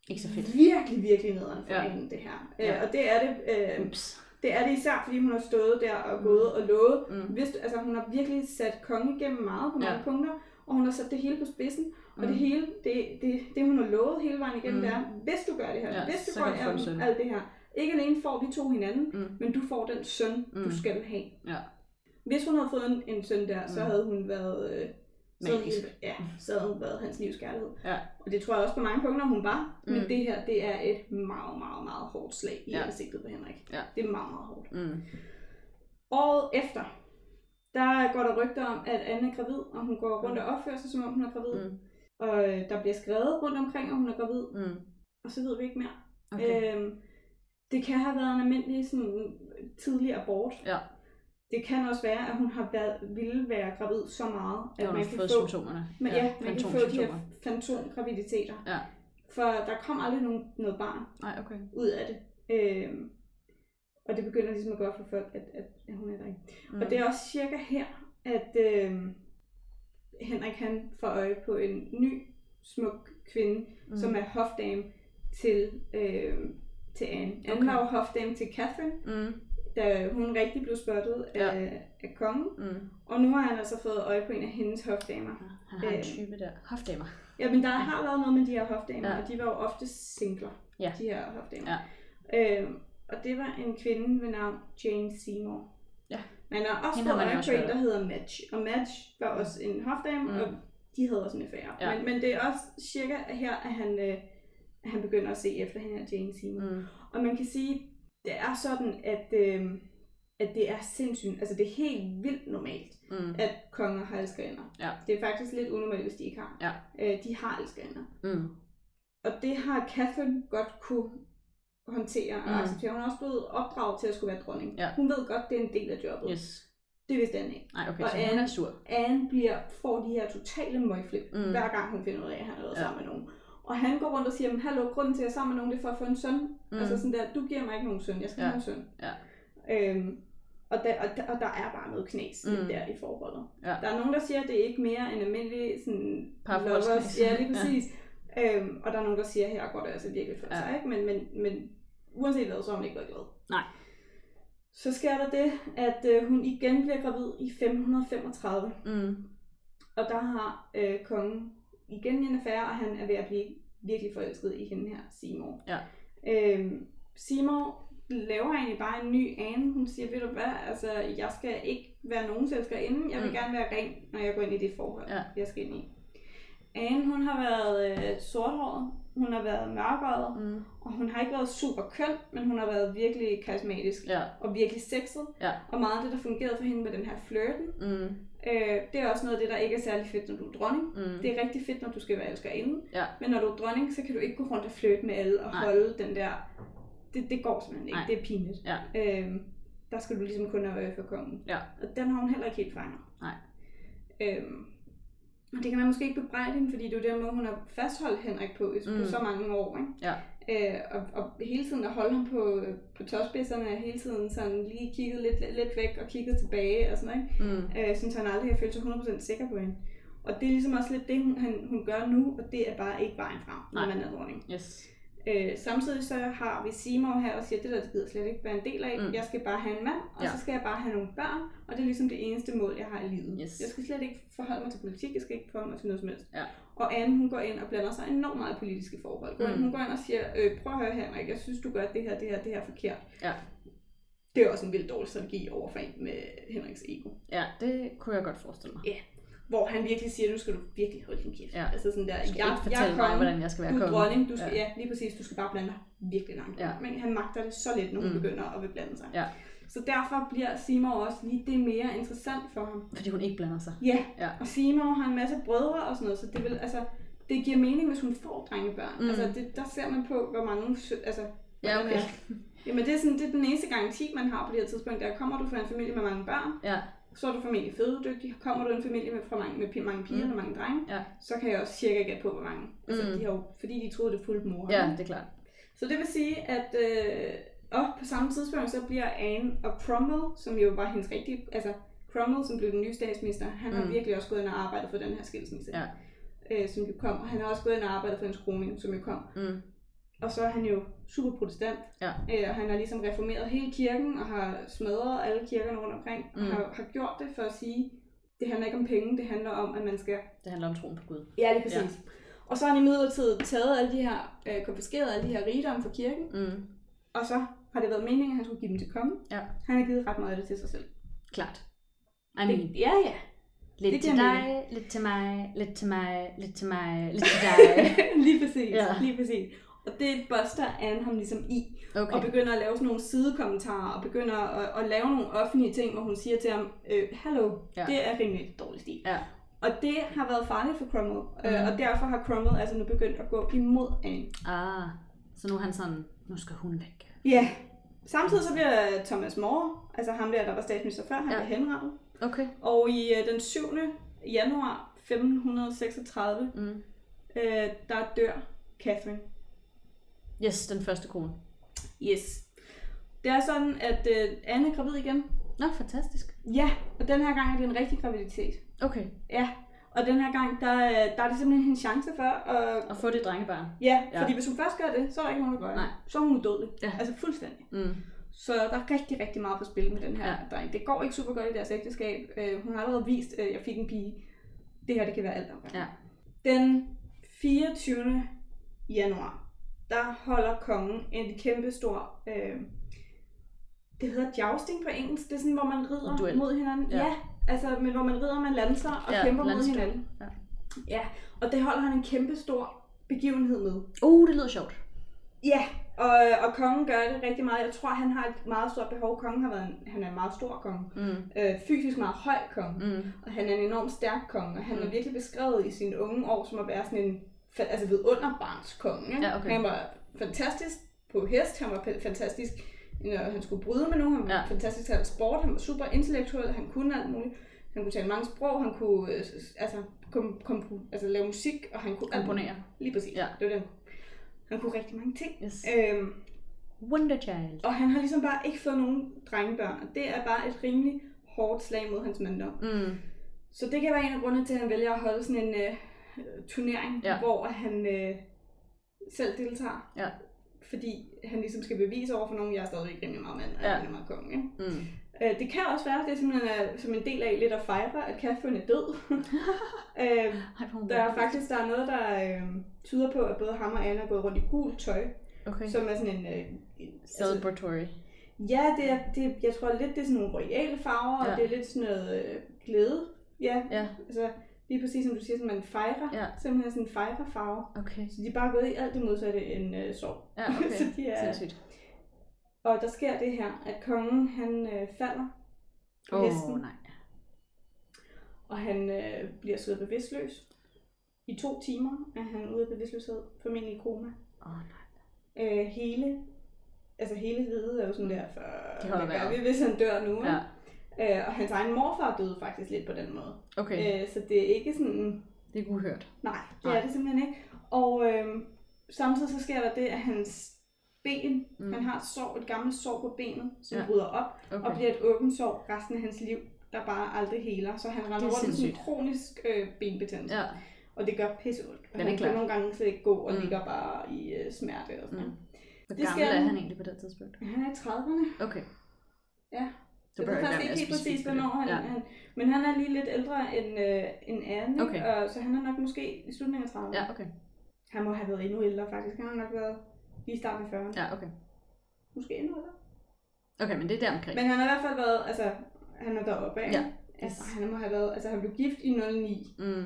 Ikke så fedt. virkelig, virkelig nederen for Ja. hende, det her. Ja. Ja. Og det er det, øh, Ups. det er det især, fordi hun har stået der og gået og lovet. Mm. Hvis, altså, hun har virkelig sat kongen igennem meget på mange Ja. punkter, og hun har sat det hele på spidsen, og Mm. det hele, det, det, det hun har lovet hele vejen igennem, Mm. det er, hvis du gør det her, Ja, hvis du går igennem alt det her, ikke alene får vi to hinanden, Mm. men du får den søn, Mm. du skal have. Ja. Hvis hun havde fået en, en søn der, så Mm. havde hun været... Øh, så havde, Magisk. hun- ja, så havde hun været hans livs kærlighed. Ja. Og det tror jeg også på mange punkter, hun var. Mm. Men Mm. det her, det er et meget, meget, meget hårdt slag i Ja. ansigtet på Henrik. Ja. Det er meget, meget hårdt. Mm. Året efter, der går der rygter om, at Anne er gravid, og hun går rundt og opfører sig, som om hun er gravid. Mm. Og øh, der bliver skrevet rundt omkring, at hun er gravid, Mm. og så ved vi ikke mere. Okay. Øhm, det kan have været en almindelig sådan, tidlig abort. Ja. Det kan også være, at hun har været, ville være gravid så meget, at man kan få, symptomerne. men, ja, man kan få de her fantomgraviditeter. Ja. For der kom aldrig nogen, noget barn Nej, okay. ud af det. Øhm, og det begynder ligesom at gå op for folk, at, at, at hun er der ikke. Mm. Og det er også cirka her, at øhm, Henrik han får øje på en ny smuk kvinde, mm. som er hofdame til, øhm, til Anne. Anne Okay. var jo hofdame til Catherine, Mm. Da hun rigtig blev spottet Ja. af, af kongen. Mm. Og nu har han altså fået øje på en af hendes hofdamer. Han har en Øh. type der. Hofdamer. Ja, men der har været noget med de her hofdamer, Ja. ja. og de var jo ofte singler, Ja. de her hofdamer. Ja. Øhm, og det var en kvinde ved navn Jane Seymour. Ja. Man har også fået øje på en, der hedder Madge. Og Madge var også en hofdame, Mm. mm. og de havde også en affære. Ja. Men, men det er også cirka her, at han, øh, han begynder at se efter hende her Jane Seymour. Mm. Og man kan sige, det er sådan, at, øh, at det er sindssygt, altså det er helt vildt normalt, Mm. at konger har elskerinder. Ja. Det er faktisk lidt unormalt, hvis de ikke har. Ja. Øh, de har elskerinder. Mm. Og det har Catherine godt kunne håndtere og Mm. acceptere. Hun er også blevet opdraget til at skulle være dronning. Ja. Hun ved godt, det er en del af jobbet. Yes. Det vidste Anne ikke. Nej, okay, Og så hun Anne- er sur. Anne bliver, får de her totale møgflip, Mm. hver gang hun finder ud af, at han Ja. ja. sammen med nogen. Og han går rundt og siger, hallo, grunden til at jeg er sammen med nogen, det er for at få en søn. Mm. Altså sådan der, du giver mig ikke nogen søn, jeg skal Ja. have en søn. Ja. Øhm, og, der, og, der, og der er bare noget knas Mm. der i forholdet. Ja. Der er nogen, der siger, at det er ikke mere end almindelig sådan, lovers. Ja, lige præcis. Ja. Øhm, og der er nogen, der siger, at her går det altså virkelig for Ja. sig. Ikke? Men, men, men uanset hvad, så har hun ikke været glad. Nej. Så sker der det, at øh, hun igen bliver gravid i 1535. Mm. Og der har øh, kongen igen en affære, og han er ved at blive virkelig forelsket i hende her, Seymour. Ja. Øhm, Seymour laver egentlig bare en ny Anne. Hun siger, ved du hvad, altså, jeg skal ikke være nogens elskerinde. Jeg vil Mm. gerne være ren, når jeg går ind i det forhold, Ja. jeg skal ind i. Anne, hun har været øh, sorthåret, hun har været mørkhåret, Mm. og hun har ikke været super køn, men hun har været virkelig karismatisk Ja. og virkelig sexet. Ja. Og meget af det, der fungerede for hende med den her flirten, Mm. Øh, det er også noget af det, der ikke er særlig fedt, når du er dronning. Mm. Det er rigtig fedt, når du skal være elskerinde. Ja. Men når du er dronning, så kan du ikke gå rundt og flirte med alle og Nej. holde den der... Det, det går simpelthen ikke. Nej. Det er pinligt. Ja. Øhm, der skal du ligesom kun have øje for kongen. Ja. Og den har hun heller ikke helt fanget. Nej. Øhm, og det kan man måske ikke bebrejde hende, fordi det er jo den måde, hun har fastholdt Henrik på, mm. Mm. på så mange år. Ikke? Ja. Øh, og, og hele tiden at holde ham på, på tåspidserne, og hele tiden sådan lige kigget lidt, lidt, væk og kigget tilbage og sådan noget. Mm. Øh, så han aldrig har følt sig 100% sikker på hende. Og det er ligesom også lidt det, hun, han, hun gør nu, og det er bare ikke vejen frem, når Nej. man er dronning. Yes. Øh, samtidig så har vi Seymour her og siger, det der det gider slet ikke være en del af. Mm. Jeg skal bare have en mand, og ja. så skal jeg bare have nogle børn, og det er ligesom det eneste mål, jeg har i livet. Yes. Jeg skal slet ikke forholde mig til politik, jeg skal ikke forholde mig til noget som helst. Ja. Og Anne, hun går ind og blander sig enormt meget i politiske forhold. Ind, Mm. Hun går ind og siger, øh, prøv at høre Henrik, jeg synes, du gør det her, det her, det her forkert. Ja. Det er også en vildt dårlig strategi over for en med Henriks ego. Ja, det kunne jeg godt forestille mig. Hvor han virkelig siger, nu skal du virkelig holde din kæft. Ja. Altså sådan der, Du skal jeg, ikke fortælle jeg er mig, hvordan jeg skal være du er konge. dronning, du skal, Ja. ja. ja. lige præcis, du skal bare blande dig virkelig langt. Ja. Men han magter det så lidt, når hun mm. begynder at vil blande sig. Ja. Så derfor bliver Seymour også lige det mere interessant for ham. Fordi hun ikke blander sig. Ja, Ja. og Seymour har en masse brødre og sådan noget, så det vil, altså, det giver mening, hvis hun får drengebørn. Mm. Altså, det, der ser man på, hvor mange, altså, Ja, okay. er- Jamen, det er, sådan, det er den eneste garanti, man har på det her tidspunkt. Der kommer du fra en familie med mange børn, Ja. så er du familie fødedygtig. Kommer du en familie med, fra mange, med mange piger Mm. og mange drenge, Ja. så kan jeg også cirka gætte på, hvor mange. Altså, Mm. de har jo, fordi de troede, det fulgte mor. Ja, det er klart. Så det vil sige, at øh, og på samme tidspunkt, så bliver Anne og Cromwell, som jo var hendes rigtige, altså Cromwell, som blev den nye statsminister, han har Mm. virkelig også gået ind og arbejdet for den her skilsmisse, Ja. øh, som jo kom. Og han har også gået ind og arbejdet for hendes kroning, som jo kom. Mm. Og så er han jo super protestant, Ja. øh, og han har ligesom reformeret hele kirken, og har smadret alle kirkerne rundt omkring, mm. Og har, har gjort det for at sige, det handler ikke om penge, det handler om, at man skal... Det handler om troen på Gud. Ja, lige præcis. Ja. Og så har han i midlertid taget alle de her, øh, konfiskeret alle de her rigdomme fra kirken, Mm. og så har det været meningen, at han skulle give dem til kongen. Ja. Han har givet ret meget af det til sig selv. Klart. I mean, Det, ja, ja. lidt det til dig, lidt til mig, lidt til mig, lidt til mig, lidt til dig. lige præcis, Ja. lige præcis. Og det buster Anne ham ligesom i, Okay. og begynder at lave sådan nogle sidekommentarer, og begynder at, at lave nogle offentlige ting, hvor hun siger til ham, øh, hallo, Ja. det er rimelig dårlig stil. Ja. Og det har været farligt for Cromwell, mm. Mhm. øh, og derfor har Cromwell altså nu begyndt at gå imod Anne. Ah, så nu er han sådan, nu skal hun væk. Ja. Samtidig så bliver Thomas More, altså ham der, der var statsminister før, han Ja. bliver henrettet. Okay. Og i øh, den 7. januar 1536, Mm. øh, der dør Catherine. Yes, den første kone. Yes. Det er sådan, at øh, Anne er gravid igen. Nå, fantastisk. Ja, og den her gang er det en rigtig graviditet. Okay. Ja, og den her gang, der, øh, der er det simpelthen en chance for at... Og få det drengebarn. Ja, Ja. fordi hvis hun først gør det, så er der ikke nogen, der gør det. Så er hun udødelig. Ja. Altså fuldstændig. Mm. Så der er rigtig, rigtig meget på spil med den her Ja. dreng. Det går ikke super godt i deres ægteskab. Øh, hun har allerede vist, at jeg fik en pige. Det her, det kan være alt om. Ja. Den 24. januar, der holder kongen en kæmpe stor... Øh, det hedder jousting på engelsk. Det er sådan, hvor man rider Duel. mod hinanden. Ja. Ja. Altså, men hvor man rider med lanser og Ja, kæmper mod hinanden. Ja. Ja, og det holder han en kæmpe stor begivenhed med. Uh, det lyder sjovt. Ja, og, og kongen gør det rigtig meget. Jeg tror, han har et meget stort behov. Kongen har været en, han er en meget stor konge. Mm. Øh, fysisk meget høj konge. Mm. Og han er en enormt stærk konge. Og han Mm. er virkelig beskrevet i sine unge år som at være sådan en altså vidunderbarnskonge. Ja, okay. Han var fantastisk på hest. Han var fantastisk, når han skulle bryde med nogen. Han var Ja. fantastisk til sport. Han var super intellektuel. Han kunne alt muligt. Han kunne tale mange sprog. Han kunne øh, altså, kom, kom, altså, lave musik. Og han kunne alt. Komponere. Lige præcis. Ja. Det var det. Han kunne rigtig mange ting. Yes. Øhm, Wonder Child. og han har ligesom bare ikke fået nogen drengebørn, og det er bare et rimelig hårdt slag mod hans mandom. Mm. Så det kan være en af grundene til, at han vælger at holde sådan en øh, turnering, ja. hvor han øh, selv deltager. Ja. Fordi han ligesom skal bevise over for nogen, jeg er stadigvæk rimelig meget mand, og Ja. jeg er rimelig meget konge. Ikke? Mm. Øh, det kan også være, at det simpelthen er som en del af lidt at fejre, at Catherine er død. øh, der er faktisk der er noget, der øh, tyder på, at både ham og Anne er gået rundt i gult tøj, Okay. som er sådan en... Øh, altså, Celebratory. Ja, det er, det, jeg tror lidt, det er sådan nogle royale farver, ja. Ja. og det er lidt sådan noget øh, glæde. Ja, Ja. altså lige præcis som du siger, så man fejrer. Ja. Simpelthen sådan en fejrefarve. Okay. Så de er bare gået i alt det modsatte end øh, sorg. Ja, okay. så de er, Sindssygt. og der sker det her, at kongen han øh, falder på Åh, hesten, oh, nej. og han øh, bliver slået bevidstløs. I to timer er han ude af bevidstløshed, formentlig i koma. Åh, oh, nej. Øh, hele, altså hele riget er jo sådan der, for De holder hvad gør vi, hvis han dør nu? Ja. Øh, og hans egen morfar døde faktisk lidt på den måde. Okay. Øh, så det er ikke sådan, Det er uhørt. nej, det Nej. er det simpelthen ikke. Og øh, samtidig så sker der det, at hans ben, Mm. han har et, sår, et gammelt sår på benet, som Ja. bryder op, Okay. og bliver et åbent sår resten af hans liv, der bare aldrig heler. Så han render rundt med sådan en kronisk øh, benbetændelse, Ja. og det gør pisse ondt. Ja, han kan nogle gange slet ikke gå, og Mm. ligger bare i øh, smerte og sådan Mm. Hvor Det gammel sker er han egentlig på det tidspunkt? Han er i 30'erne. Okay. Ja. Så Jeg jeg faktisk ikke helt præcis, hvornår han, Ja. han... Men han er lige lidt ældre end, øh, end Anne, Okay. og, så han er nok måske i slutningen af 30'erne. Ja, okay. Han må have været endnu ældre faktisk. Han har nok været lige i starten af 40'erne. Ja, okay. Måske endnu ældre. Okay, men det er der omkring. Men han har i hvert fald været, altså, han er deroppe af. Ja. Altså, han må have været, altså han blev gift i 09, Mm.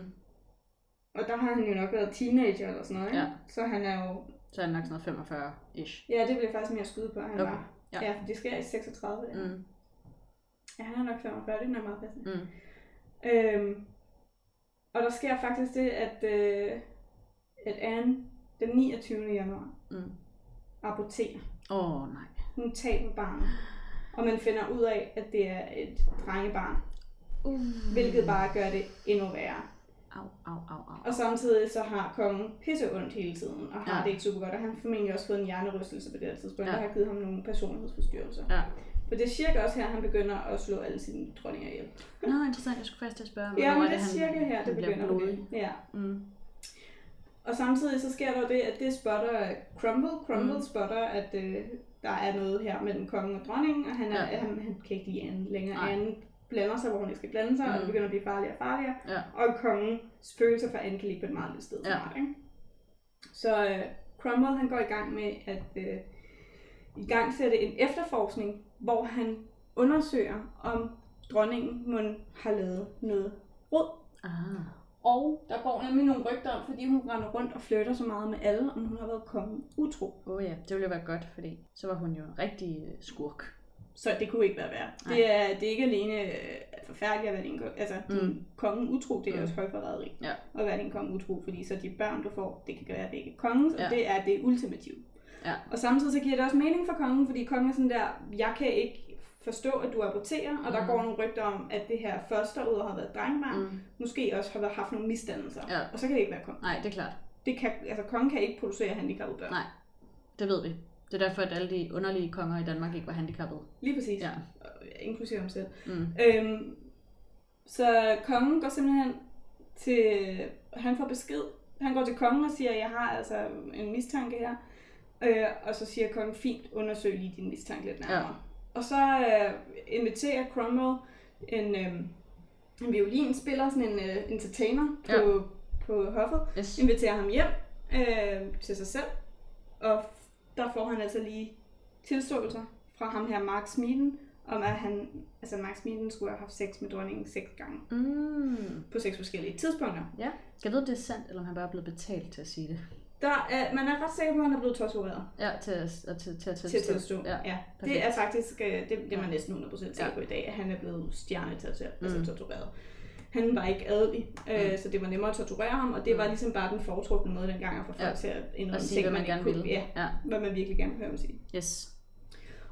og der har han jo nok været teenager eller sådan noget, ikke? Ja. Så han er jo, Så er han nok sådan noget 45-ish. ja, det bliver faktisk mere skyde på, han Okay. var. Ja. Ja, det sker i 36. Ja. Mm. Ja, han er nok 45, det er nok meget passende. Mm. Øhm, og der sker faktisk det, at, øh, at Anne den 29. januar Mm. aborterer. Åh, oh, nej. Hun taber barnet. Og man finder ud af, at det er et drengebarn. Uh. Hvilket bare gør det endnu værre. Au, au, au, au. Og samtidig så har kongen pisse ondt hele tiden, og har Ja. det ikke super godt. Og han har formentlig også fået en hjernerystelse på det her tidspunkt, Ja. der har givet ham nogle personlighedsforstyrrelser. Ja. For det er cirka også her, han begynder at slå alle sine dronninger ihjel. Nå, interessant. Jeg skulle faktisk til at spørge, Ja, men det er cirka her, det begynder blodig. det. Ja. Mm. Og samtidig så sker der jo det, at det spotter Crumble. Crumble Mm. spotter, at øh, der er noget her mellem kongen og dronningen, og han, er, Ja. han, han kan ikke lide Anne længere. Nej. Anne blander sig, hvor hun ikke skal blande sig, mm. og det begynder at blive farligere og farligere. Ja. Og kongens følelser for Anne kan ligge på et meget lille sted. Ja. Snart, ikke? Så øh, Cromwell han går i gang med at øh, i gang sætte en efterforskning, hvor han undersøger, om dronningen må har lavet noget råd. Ah. Og der går nemlig nogle rygter om, fordi hun render rundt og flytter så meget med alle, om hun har været kongen utro. Åh oh, ja, det ville jo være godt, fordi så var hun jo en rigtig øh, skurk. Så det kunne ikke være værd. Nej. Det er, det er ikke alene øh, forfærdeligt at være din, konge- altså, Mm. din konge utro, det er Mm. også højforræderi. Ja. At være din konge utro, fordi så de børn, du får, det kan være, det ikke er kongens, og Ja. det er det ultimative. Ja. Og samtidig så giver det også mening for kongen, fordi kongen er sådan der, jeg kan ikke forstå, at du aborterer, og der Mm. går nogle rygter om, at det her første ud har været drengebarn, Mm. måske også har været- haft nogle misdannelser. Ja. Og så kan det ikke være kongen. Nej, det er klart. Det kan, altså, kongen kan ikke producere handicappede børn. Nej. Det ved vi. Det er derfor, at alle de underlige konger i Danmark ikke var handicappede. Lige præcis. Ja. Inklusive ham selv. Mm. Øhm, så kongen går simpelthen til, han får besked, han går til kongen og siger, jeg har altså en mistanke her, øh, og så siger kongen, fint, undersøg lige din mistanke lidt nærmere. Ja. Og så øh, inviterer Cromwell en, øh, en violinspiller, sådan en øh, entertainer på, Ja. på hoffet, Yes. inviterer ham hjem øh, til sig selv, og der får han altså lige tilståelser fra ham her, Mark Smeeden, om at han, altså Mark Smeeden skulle have haft sex med dronningen seks gange Mm. på seks forskellige tidspunkter. Ja. Skal jeg vide, det er sandt, eller om han bare er blevet betalt til at sige det? Der er, man er ret sikker på, at han er blevet tortureret Ja, til at, til, til at til at tilstå. Ja. Ja. perfekt. Det er faktisk, øh, det, det er man Ja. næsten 100% sikker Ja. på i dag, at han er blevet stjernetortureret. Mm. Altså tortureret. Han var ikke adelig, øh, Mm. så det var nemmere at torturere ham, og det var Mm. ligesom bare den foretrukne måde dengang at få folk Ja. til at indrømme sige, ting, hvad man ikke gerne kunne- vil. Ja, ja. hvad man virkelig gerne vil høre ham sige. Yes.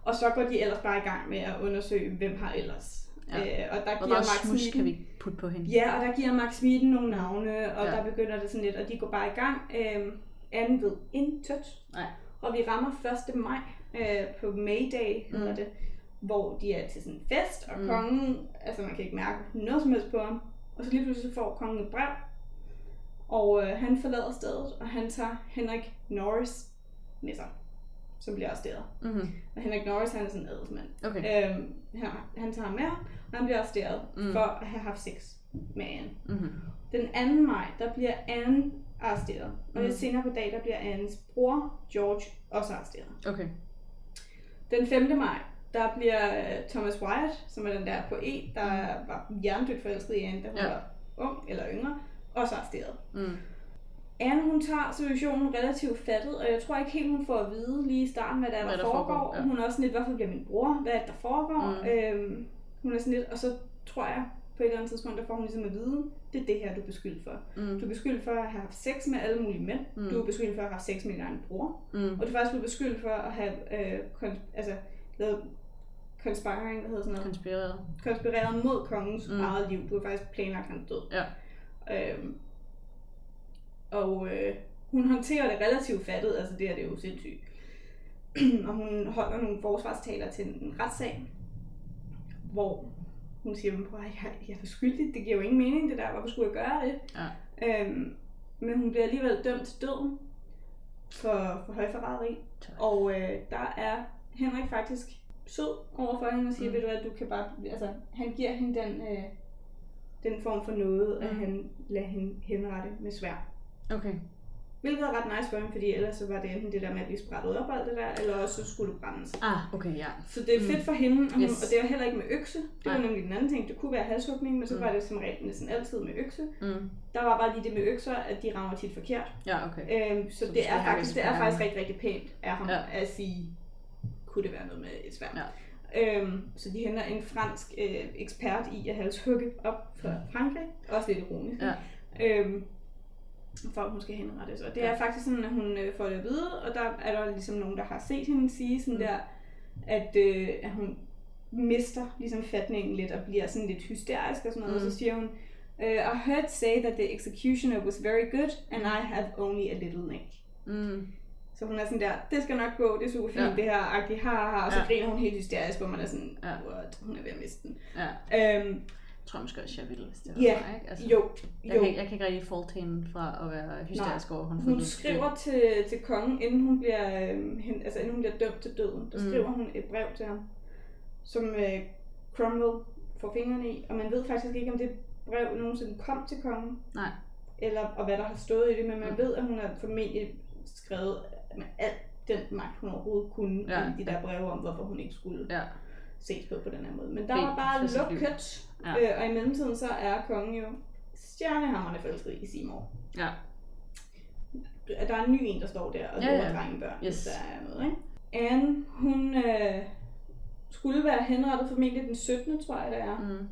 Og så går de ellers bare i gang med at undersøge, hvem har ellers. Ja. Øh, og der Hvor giver Max smusk kan vi putte på hende? Ja, og der giver Max Smeeden nogle navne, og Ja. ja. der begynder det sådan lidt, og de går bare i gang. Øhm, Anne ved intet. Nej. Og vi rammer 1. maj øh, på May Day, hedder Mm. det, hvor de er til sådan en fest, og Mm. mm. kongen, altså man kan ikke mærke noget som helst på ham. Og så lige pludselig så får kongen et brev, og øh, han forlader stedet, og han tager Henrik Norris med sig, som bliver arresteret. Mm-hmm. Og Henrik Norris, han er sådan en adelsmand. Okay. Øhm, han, han tager ham med, og han bliver arresteret Mm. mm. for at have haft sex med Anne. Mm-hmm. Den 2. maj, der bliver Anne arresteret. Og Mm. lidt senere på dag, der bliver Annes bror, George, også arresteret. Okay. Den 5. maj, der bliver øh, Thomas Wyatt, som er den der poet, der var hjernedødt forelsket i Anne, da hun Ja. var ung eller yngre, også arresteret. Mm. Anne, hun tager situationen relativt fattet, og jeg tror ikke helt, hun får at vide lige i starten, hvad der, er, Hvad der, der foregår. foregår, ja. Hun er også sådan lidt, hvorfor bliver min bror? Hvad er det, der foregår? Mm. Øhm, hun er sådan lidt, og så tror jeg, på et eller andet tidspunkt, der får hun ligesom at vide, det er det her, du er beskyldt for. Mm. Du er beskyldt for at have haft sex med alle mulige mænd. Mm. Du er beskyldt for at have haft sex med din egen bror. Mm. Og du er faktisk blevet beskyldt for at have øh, kon- altså, lavet conspiring, hvad hedder sådan noget? Konspireret. konspireret mod kongens Mm. eget liv. Du har faktisk planlagt hans død. Ja. Øhm, og øh, hun håndterer det relativt fattet, altså det er det jo sindssygt. og hun holder nogle forsvarstaler til en retssag, hvor hun siger, prøv at jeg, jeg er for skyldig, det giver jo ingen mening det der, hvorfor skulle jeg gøre det? Ja. Øhm, men hun bliver alligevel dømt til døden for, for højforræderi. Og øh, der er Henrik faktisk sød over for hende og siger, Mm. ved du hvad, du kan bare, altså han giver hende den, øh, den form for noget, mm. at han lader hende henrette med svær. Okay. Hvilket er ret nice for hende, fordi ellers så var det enten det der med at blive sprættet op og alt det der, eller også så skulle det brændes. Ah, okay, ja. Så det er Mm. fedt for hende, og, hun, Yes. og det er heller ikke med økse. Det var nemlig den anden ting. Det kunne være halshugning, men så Mm. var det som regel næsten altid med økse. Mm. Der var bare lige det med økser, at de rammer tit forkert. Ja, okay. Øhm, så, Så det er faktisk det er faktisk rigtig, rigtig pænt af ham Ja. ja. at sige, kunne det være noget med et sværd. Ja. Øhm, så de henter en fransk øh, ekspert i at halshugge op fra Frankrig. Også lidt ironisk. Ja. Øhm, for at hun skal henrettes. Og det Ja. er faktisk sådan, at hun øh, får det at vide, og der er der ligesom nogen, der har set hende sige sådan Mm. der, at, øh, at hun mister ligesom fatningen lidt og bliver sådan lidt hysterisk og sådan noget. Mm. Og så siger hun, uh, I heard say that the executioner was very good, and I have only a little neck. Mm. Så hun er sådan der, det skal nok gå, det er super fint, Ja. det her, agtigt, ha, ha, og så Ja. griner hun helt hysterisk, hvor man er sådan, Ja. what, hun er ved at miste den. Ja. Øhm, tror måske også, jeg ville, hvis det var Ja, mig, ikke? Altså, jo, Jeg jo. kan, jeg kan ikke rigtig fault hende fra at være hysterisk over, hun, Hun skriver til, til kongen, inden hun bliver, øh, hen, altså inden hun bliver dømt til døden, der Mm. skriver hun et brev til ham, som øh, Cromwell får fingrene i, og man ved faktisk ikke, om det brev nogensinde kom til kongen, Nej. eller og hvad der har stået i det, men man Mm. ved, at hun har formentlig skrevet med alt den magt, hun overhovedet kunne ja. i de der breve om, hvorfor hun ikke skulle Ja. Ses på på den her måde. Men der Ben var bare lukket, Ja. øh, og i mellemtiden så er kongen jo stjernehammerne forelsket i Seymour. Ja. Der er en ny en, der står der, og Ja, det ja. drengebørn, Yes. der er noget, ikke? Anne, hun øh, skulle være henrettet formentlig den 17. tror jeg, det er. Mm.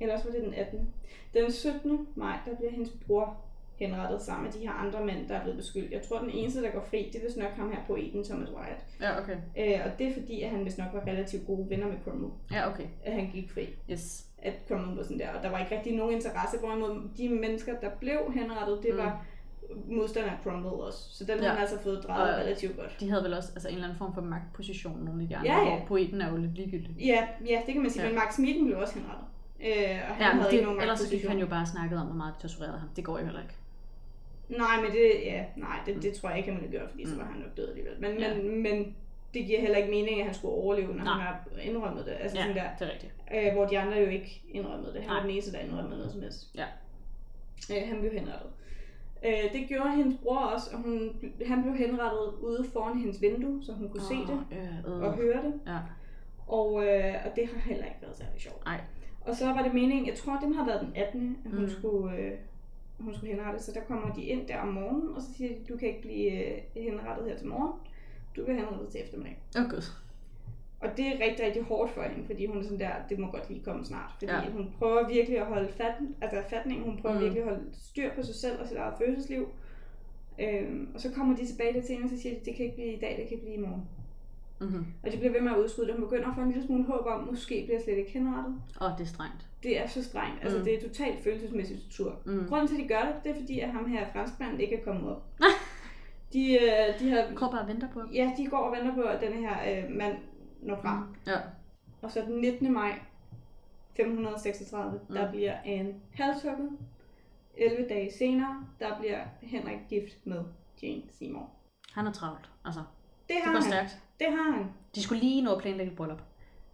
Ellers var det den 18. Den 17. maj, der bliver hendes bror henrettet sammen med de her andre mænd, der er blevet beskyldt. Jeg tror, den eneste, der går fri, det er vist nok ham her på Eden, Thomas Wyatt. Ja, okay. Øh, og det er fordi, at han vist nok var relativt gode venner med Cromwell, Ja, okay. at han gik fri. Yes. At Cromwell var sådan der, og der var ikke rigtig nogen interesse, hvorimod de mennesker, der blev henrettet, det Mm. var modstandere af Cromwell også. Så den Ja. har han altså fået drejet Og- relativt godt. De havde vel også altså, en eller anden form for magtposition, nogle af de andre, Ja, ja. hvor poeten er jo lidt ligegyldig. Ja, ja, det kan man sige, Ja. men Max Mitten blev også henrettet. Øh, og han Ja, havde det, ikke nogen ellers så magtposition. han jo bare snakket om, hvor meget de torturerede ham. Det går jo heller ikke. Nej, men det, ja, nej, det, det tror jeg ikke, han ville gøre, fordi så Mm. var han nok død alligevel. Men, Ja. men, men det giver heller ikke mening, at han skulle overleve, når Nej. han har indrømmet det. Altså Ja, sådan der, det er rigtigt. øh, hvor de andre jo ikke indrømmede det. Han var den eneste, der indrømmede noget som helst. Ja. Øh, han blev henrettet. Øh, det gjorde hendes bror også, og hun, han blev henrettet ude foran hendes vindue, så hun kunne se det Øh, og høre det. Ja. Og, øh, og det har heller ikke været særlig sjovt. Nej. Og så var det meningen, jeg tror, det har været den 18. at hun, mm. skulle, øh, hun skulle henrettes. Så der kommer de ind der om morgenen, og så siger de, du kan ikke blive øh, henrettet her til morgen. Du bliver henrettet til eftermiddag. Åh, oh, gud. Og det er rigtig, rigtig hårdt for hende, fordi hun er sådan der, det må godt lige komme snart. Fordi Ja. hun prøver virkelig at holde fat, altså fatning, hun prøver Mm. virkelig at holde styr på sig selv og sit eget følelsesliv. Øhm, og så kommer de tilbage lidt senere, og så siger de, det kan ikke blive i dag, det kan blive i morgen. Mm-hmm. Og de bliver ved med at udskyde det. Hun begynder at få en lille smule håb om, måske bliver jeg slet ikke henrettet. Åh, det er strengt. Det er så strengt. Altså, Mm. det er totalt følelsesmæssigt tortur. Mm. Grunden til, at de gør det, det er fordi, at ham her franskmanden ikke er kommet op. De, øh, de har, går bare og venter på ja, de går og venter på, at denne her øh, mand når frem. Ja. Og så den 19. maj 536, Mm. der bliver en halshugget. 11 dage senere, der bliver Henrik gift med Jane Seymour. Han er travlt. Altså, Det det har går han. stærkt. Det har han. De skulle lige nå at planlægge et bryllup.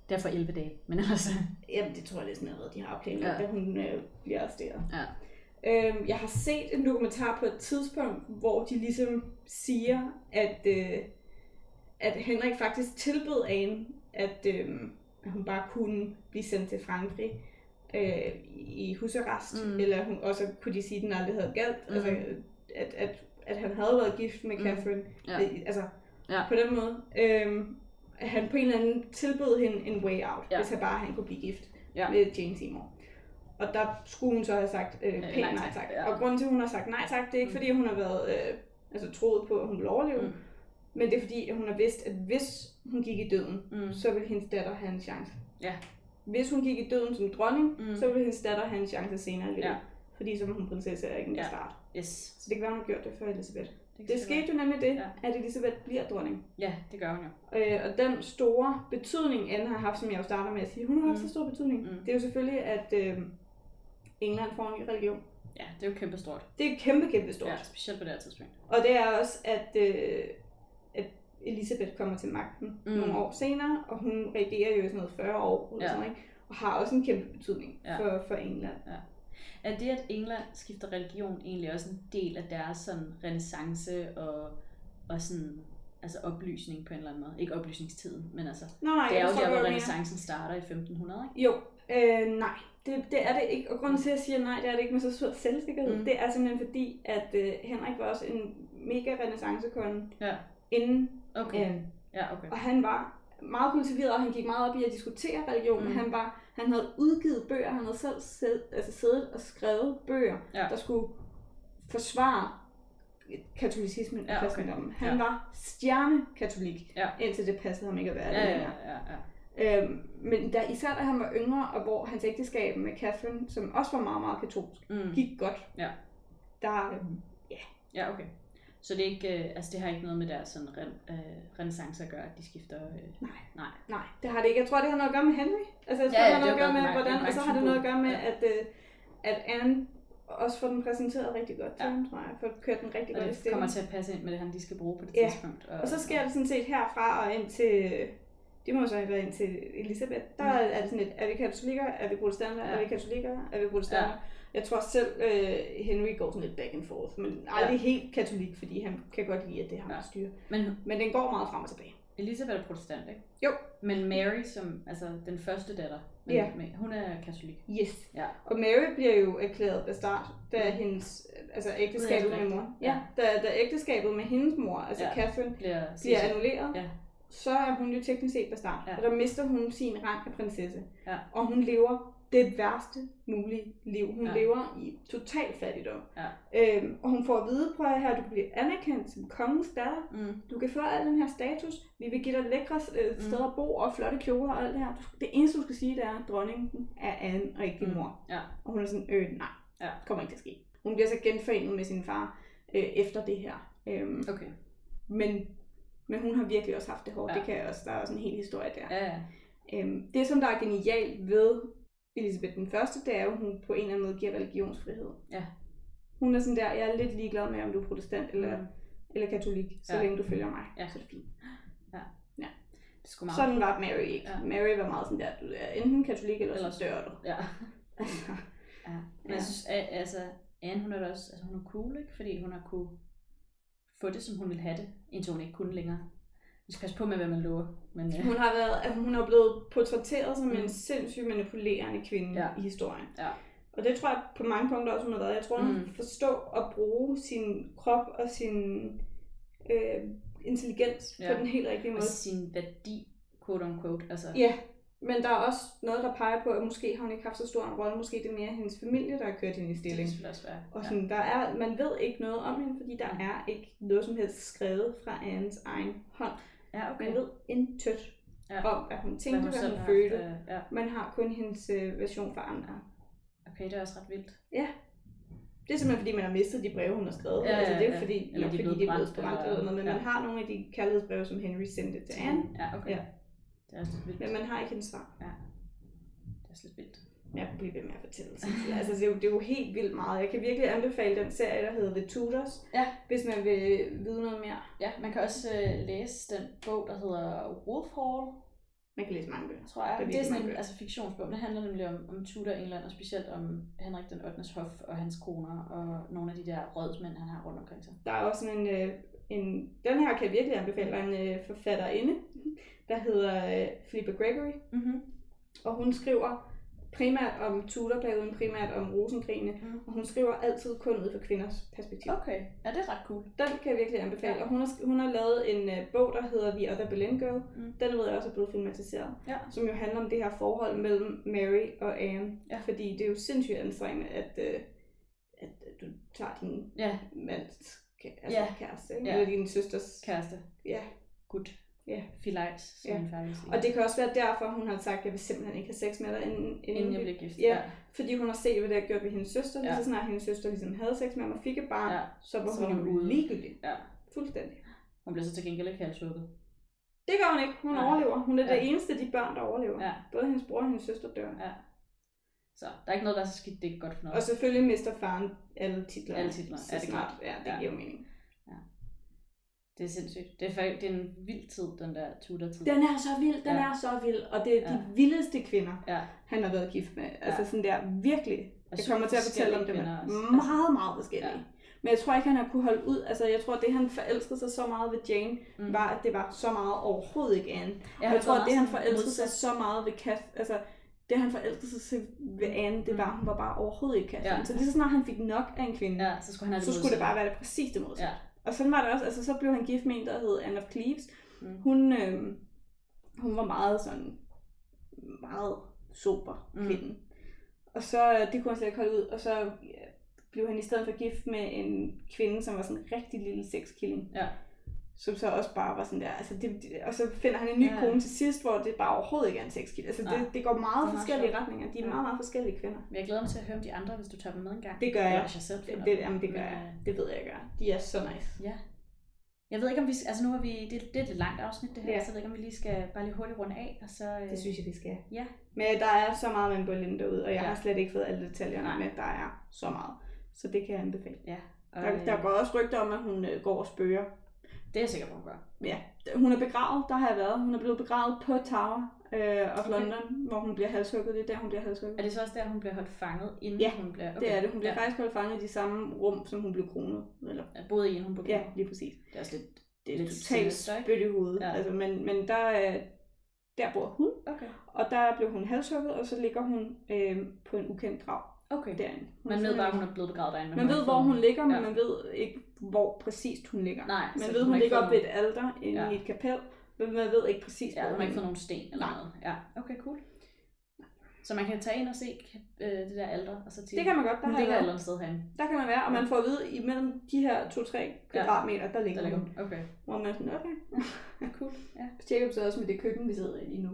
Derfor 11 dage. Men ellers... Jamen, det tror jeg næsten allerede, de har planlagt, Ja. da hun øh, bliver arresteret. Ja. Øhm, jeg har set en dokumentar på et tidspunkt, hvor de ligesom siger, at, øh, at Henrik faktisk tilbød Anne, at, øh, at hun bare kunne blive sendt til Frankrig øh, i husarrest, Mm. mm. eller hun, også kunne de sige, at den aldrig havde galt, Mm. mm. altså, at, at, at han havde været gift med Mm. Catherine, Ja. øh, altså Ja. på den måde. Øh, at han på en eller anden tilbød hende en way out, Ja. hvis han bare han kunne blive gift Ja. med Jane Seymour. Og der skulle hun så have sagt øh, pænt nej nej, tak, tak. ja. Og grunden til, at hun har sagt nej tak, det er ikke Mm. fordi, hun har været øh, altså, troet på, at hun ville overleve. Mm. Men det er fordi, at hun har vidst, at hvis hun gik i døden, Mm. så ville hendes datter have en chance. Ja. Hvis hun gik i døden som dronning, Mm. så ville hendes datter have en chance senere i livet. Ja. Fordi som hun prinsesse er ikke en ja. start. Yes. Så det kan være, hun har gjort det for Elisabeth. Det så skete jo nemlig det, Ja. ja. at Elisabeth bliver dronning. Ja, det gør hun jo. Øh, og den store betydning, Anne har haft, som jeg jo starter med at sige, hun har haft Mm. så stor betydning. Mm. Det er jo selvfølgelig, at øh, England får en ny religion. Ja, det er jo kæmpestort. Det er kæmpe, kæmpe stort. Ja, specielt på det her tidspunkt. Og det er også, at, øh, at Elisabeth kommer til magten Mm. nogle år senere, og hun regerer jo i sådan noget 40 år, eller Ja. sådan, ikke? og har også en kæmpe betydning Ja. for, for England. Er det, at England skifter religion, egentlig også en del af deres sådan renaissance og, og sådan, altså oplysning på en eller anden måde? Ikke oplysningstiden, men altså, Nå, nej, det er jo der, hvor renaissancen starter i 1500, ikke? Jo, øh, nej. Det, det er det ikke. Og grunden til, at jeg siger nej, det er det ikke med så stor selvsikkerhed. Mm. Det er simpelthen fordi, at øh, Henrik var også en mega renaissancekonge Ja. inden Okay. Anne. Ja, okay. Og han var meget kultiveret, og han gik meget op i at diskutere religion. Mm. Han, var, han havde udgivet bøger, han havde selv siddet, altså siddet og skrevet bøger, Ja. der skulle forsvare katolicismen og Ja, okay. kristendommen. Han Ja. var stjernekatolik, Ja. indtil det passede ham ikke at være Ja, det ja, længere. ja, ja. Øhm, men da, især da han var yngre, og hvor hans ægteskab med Catherine, som også var meget, meget katolsk, Mm. gik godt, Ja. der, øhm, Ja, okay. Så det, er ikke, øh, altså det har ikke noget med deres sådan, ren, øh, renaissance at gøre, at de skifter... Øh, Nej. nej. nej, det har det ikke. Jeg tror, det har noget at gøre med Henry. Altså, jeg tror, Ja, det har noget at det gøre med, hvordan, og så har det noget at gøre med, Ja. at, øh, at Anne også får den præsenteret rigtig godt til Ja. ham, tror jeg. Får kørt den rigtig Og godt i det kommer til at passe ind med det, han de skal bruge på det Ja. tidspunkt. Og så sker det sådan set herfra og ind til, de må så have været ind til Elisabeth. Der Mm. er det sådan lidt, er vi katolikker, er vi protestanter, Ja. er vi katolikker, er vi protestanter. Ja. Jeg tror selv, øh, Henry går sådan lidt back and forth, men aldrig helt katolik, fordi han kan godt lide, at det er ham, Ja. styrer. Men Men den går meget frem og tilbage. Elisabeth er protestant, ikke? Jo. Men Mary, som altså den første datter, men, Ja. men hun er katolik. Yes. Ja. Og Mary bliver jo erklæret bastard, da Mm. hendes, altså ægteskabet med mor. Ja. Ja, da, da ægteskabet med hendes mor, altså Ja. ja. Catherine, Bliver, bliver annulleret, Ja. så er hun jo teknisk set bastard. Ja. Og der mister hun sin rang af prinsesse. Ja. Og hun lever det værste mulige liv. Hun Ja. lever i total fattigdom. Ja. Øhm, og hun får at vide, prøv at her, du kan blive anerkendt som kongens datter. Mm. Du kan få al den her status. Vi vil give dig lækre øh, Mm. steder at bo og flotte kjoler og alt det her. Du- Det eneste, du skal sige, det er, at dronningen er ikke din Mm. mor. Ja. Og hun er sådan, øh, nej, Ja. kommer ikke til at ske. Hun bliver så genforenet med sin far øh, efter det her. Øhm, Okay. men, men hun har virkelig også haft det hårdt. Ja. Det kan jeg også, der er også en hel historie der. Ja, ja. Øhm, det, som der er genialt ved Elisabeth den første, det er jo, at hun på en eller anden måde giver religionsfrihed. Ja. Hun er sådan der, jeg er lidt ligeglad med, om du er protestant eller, Mm. eller katolik, så Ja. ja. længe du følger mig. Ja. Så er det fint. Det er sgu meget. Sådan var Mary ikke. Ja. Ja. Mary var meget sådan der, du er enten katolik, eller, Eller så dør du. Ja. Altså, ja. Men Ja. jeg synes, at, altså, Anne, hun er da også, altså hun er cool, ikke? Fordi hun har kunne få det, som hun ville have det, indtil hun ikke kunne længere. Man skal passe på med, hvad man lover. Men, øh, hun har været, altså, hun er blevet portrætteret som Mm. en sindssygt manipulerende kvinde Ja. i historien. Ja. Og det tror jeg på mange punkter også, hun har været. Jeg tror, hun Mm. mm. forstår at bruge sin krop og sin øh, intelligens Ja. på den helt rigtige og måde. sin værdi, quote on quote. Altså, Ja, men der er også noget, der peger på, at måske har hun ikke haft så stor en rolle. Måske det er mere hendes familie, der har kørt hende i det kan stilling. selvfølgelig også være. Og sådan, der er, man ved ikke noget om hende, fordi der er ikke noget som helst skrevet fra Annes egen hånd. Ja, okay. Man ved intet Ja. ja. om, hvad hun tænkte, hvad hun, hvad hun følte. haft, øh, ja. Man har kun hendes øh, version fra andre. Okay, det er også ret vildt. Det er simpelthen fordi, man har mistet de breve, hun har skrevet. Ja, ja, altså, det er jo ja. fordi, Eller de fordi de er blevet brændt, eller- eller noget, men ja. man har nogle af de kærlighedsbreve, som Henry sendte til Anne. Ja, okay. Ja. Det er også lidt vildt. Men man har ikke hendes svar. Det er også lidt vildt. Jeg kunne blive ved med at fortælle. Cecilia. altså, det er, jo, det er jo helt vildt meget. Jeg kan virkelig anbefale den serie, der hedder The Tudors, Ja. hvis man vil vide noget mere. Ja, man kan også øh, læse den bog, der hedder Wolf Hall, Man kan læse mange bøger. tror jeg. Det er Det er, sådan en altså, fiktionsbog. Den handler nemlig om, om Tudor England, og specielt om Henrik den 8. hof og hans koner, og nogle af de der rådsmænd, han har rundt omkring sig. Der er også sådan en, øh, en den her kan jeg virkelig anbefale, en øh, forfatterinde, der hedder øh, Philippa Gregory, Mm-hmm. og hun skriver primært om Tudor-perioden, primært om rosenkrigene, Mm. og hun skriver altid kun ud fra kvinders perspektiv. Okay, ja, det er ret cool. Den kan jeg virkelig anbefale. Ja. Og hun har, hun har lavet en uh, bog, der hedder The Other Boleyn Girl. Mm. Den ved jeg også er blevet filmatiseret. Ja. Som jo handler om det her forhold mellem Mary og Anne. Ja. Fordi det er jo sindssygt anstrengende, at, uh, at uh, du tager din Ja, mands altså Ja. kæreste, ikke? Ja. eller din søsters. kæreste. Ja. Good. Ja. Filajs, som Ja. min far sige. Og det kan også være derfor, hun har sagt, at jeg vil simpelthen ikke have sex med dig, inden, inden, Inden jeg bliver gift. Ja. Fordi hun har set, hvad det har gjort ved hendes søster. Lige Ja. så snart hendes søster ligesom havde sex med ham og fik et barn, Ja. så var Så hun, hun ude. ligegyldig. ja. Fuldstændig. Hun bliver så til gengæld ikke halshugget. Det gør hun ikke. Hun Nej. overlever. Hun er Ja. det eneste af de børn, der overlever. Ja. Både hendes bror og hendes søster dør. Ja. Så der er ikke noget, der er så skidt, det er ikke godt for noget. Og selvfølgelig mister faren alle titler. Alle titler, Så ja, det er klart. Ja, det Ja. giver jo mening. Det er sindssygt. Det er, faktisk, det er en vild tid, den der Tudor-tid. Den er så vild, den Ja. er så vild. Og det er Ja. de vildeste kvinder, Ja. han har været gift med. Altså Ja. sådan der, virkelig. Og Jeg kommer til at fortælle om det, kvinder også. meget, meget forskellige. Ja. Men jeg tror ikke, han har kunne holde ud. Altså, jeg tror, det han forelskede sig så meget ved Jane, Mm. var, at det var så meget overhovedet ikke Anne. Ja, Og jeg tror, at det han forelskede sig så meget ved Kat, altså det han forelskede sig ved Anne, det var, at hun var bare overhovedet ikke. Mm. Ja. Så lige så snart han fik nok af en kvinde, Ja, så skulle han have så det skulle det bare være det præcis det modsatte. Ja. Og sådan var det også, altså så blev han gift med en, der hed Anne of Cleves. Mm. Hun, øh, hun var meget sådan, meget sober Mm. kvinde. Og så, øh, det kunne han slet ikke holde ud, og så ja, blev han i stedet for gift med en kvinde, som var sådan en rigtig lille sexkilling. Ja. Som så også bare var sådan der, altså det, det- og så finder han en ny Ja. kone til sidst, hvor det bare overhovedet ikke er en sexkilling. Altså det, det går meget Det forskellige sjovt. retninger. De er Ja. meget, meget forskellige kvinder. Men jeg glæder mig til at høre om de andre, hvis du tager dem med en gang. Det gør Eller jeg. hvis jeg selv Det, dem. jamen, det gør Men, jeg. øh, Det ved jeg, jeg gør. De er så nice. Ja. Jeg ved ikke, om vi... Altså nu har vi... Det, det er et lidt langt afsnit, det her. Ja. Så jeg ved ikke, om vi lige skal bare lige hurtigt runde af, og så... øh, Det synes jeg, vi skal. Ja. Men der er så meget med en derude, og jeg Ja. har slet ikke fået alle detaljerne Nej. med. Der er så meget. Så det kan jeg anbefale. Ja. Og, Der, øh, der går også rygter om, at hun øh, går og spørger Det er jeg sikker på, hun gør. Ja, hun er begravet, der har jeg været. Hun er blevet begravet på Tower øh, of Okay. London, hvor hun bliver halshugget. Det er der, hun bliver halshugget. Er det så også der, hun bliver holdt fanget, inden Ja, hun bliver... Det er det. Hun bliver ja. faktisk holdt fanget i de samme rum, som hun blev kronet. Eller, Jeg boede i, hun blev ja, kronet. lige præcis. Det er også lidt... Det er Lidt totalt spyt i hovedet. Ja. Ja. Altså, men, men der, er- der bor hun, Okay. og der blev hun halshugget, og så ligger hun øh, på en ukendt grav Okay. derinde. Man ved bare, at hun er blevet begravet derinde. Man har ved, hvor hun ligger, men Ja. man ved ikke, hvor præcist hun ligger. Nej, Man ved, hun ligger fået op ved et alter inde Ja. i et kapel, men man ved ikke præcis, Ja, hvor hun har ikke fået nogen sten eller Nej. noget. Ja, okay, cool. Så man kan tage ind og se øh, det der alter, og så til... Det kan man godt, der ligger et været. eller andet sted herinde. Der kan man være, og man får at vide, imellem de her 2-3 kvadratmeter, der ligger Der ligger hun. Okay, Hvor man er sådan, okay. cool. Ja. Jacob så også med det køkken, vi sidder i lige nu.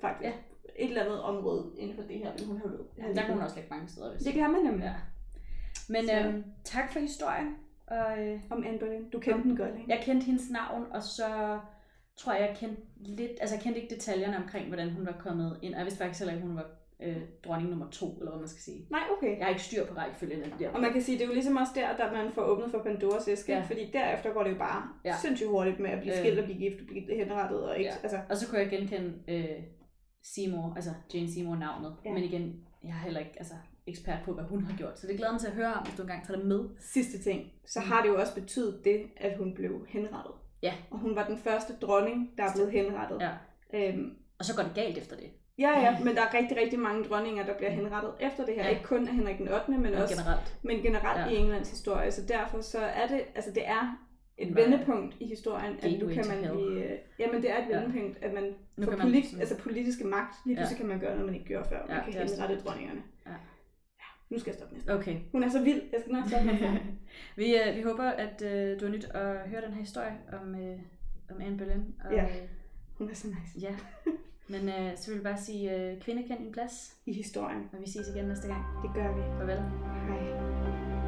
Faktisk. Ja. Et eller andet område inden for det her, vil hun have ved. Der kan hun også lægge mange steder, hvis Det kan man nemlig. Ja. Men Så- øhm, tak for historien. Og, øh, Om Anne Boleyn. Du kendte den godt, ikke? jeg kendte hendes navn, og så tror jeg, jeg kendte lidt, altså jeg kendte ikke detaljerne omkring, hvordan hun var kommet ind. Jeg vidste faktisk heller ikke, hun var øh, dronning nummer to, eller hvad man skal sige. Nej, okay. Jeg har ikke styr på rækkefølgen der. Og man kan sige, det er jo ligesom også der, at man får åbnet for Pandoras æske, Ja. ja. fordi derefter går det jo bare Ja. ja. sindssygt hurtigt med at blive Øh. skilt og blive gift og blive henrettet og ikke, Ja. ja. altså, Og så kunne jeg genkende øh, Seymour, altså Jane Seymour navnet. Ja. Men igen, jeg er heller ikke altså, ekspert på, hvad hun har gjort. Så det glæder mig til at høre om, hvis du engang tager det med. sidste ting, så Mm. har det jo også betydet det, at hun blev henrettet. Ja. Og hun var den første dronning, der er blevet henrettet. Ja. Øhm, Og så går det galt efter det. ja, ja, men der er rigtig, rigtig mange dronninger, der bliver henrettet efter det her. Ja. Ikke kun af Henrik den 8., men Og også generelt. men generelt ja. i Englands historie. Så derfor så er det, altså det er et vendepunkt i historien, at nu kan man blive, jamen det er et Ja. vendepunkt, at man Nu får kan man polit, sådan- altså politiske magt, lige Ja. pludselig kan man gøre noget, man ikke gjorde før. Ja, Man kan er også henrette dronningerne. Ja. ja. Nu skal jeg stoppe næsten. Okay. Hun er så vild, jeg skal nok stoppe vi, øh, vi håber, at øh, du har nyt at høre den her historie om, øh, om Anne Boleyn. Og, Ja. øh, Hun er så nice. ja. Men øh, så vil jeg bare sige, øh, kvinde kend din plads, I historien. og vi ses igen næste gang. Det gør vi. Farvel. Hej.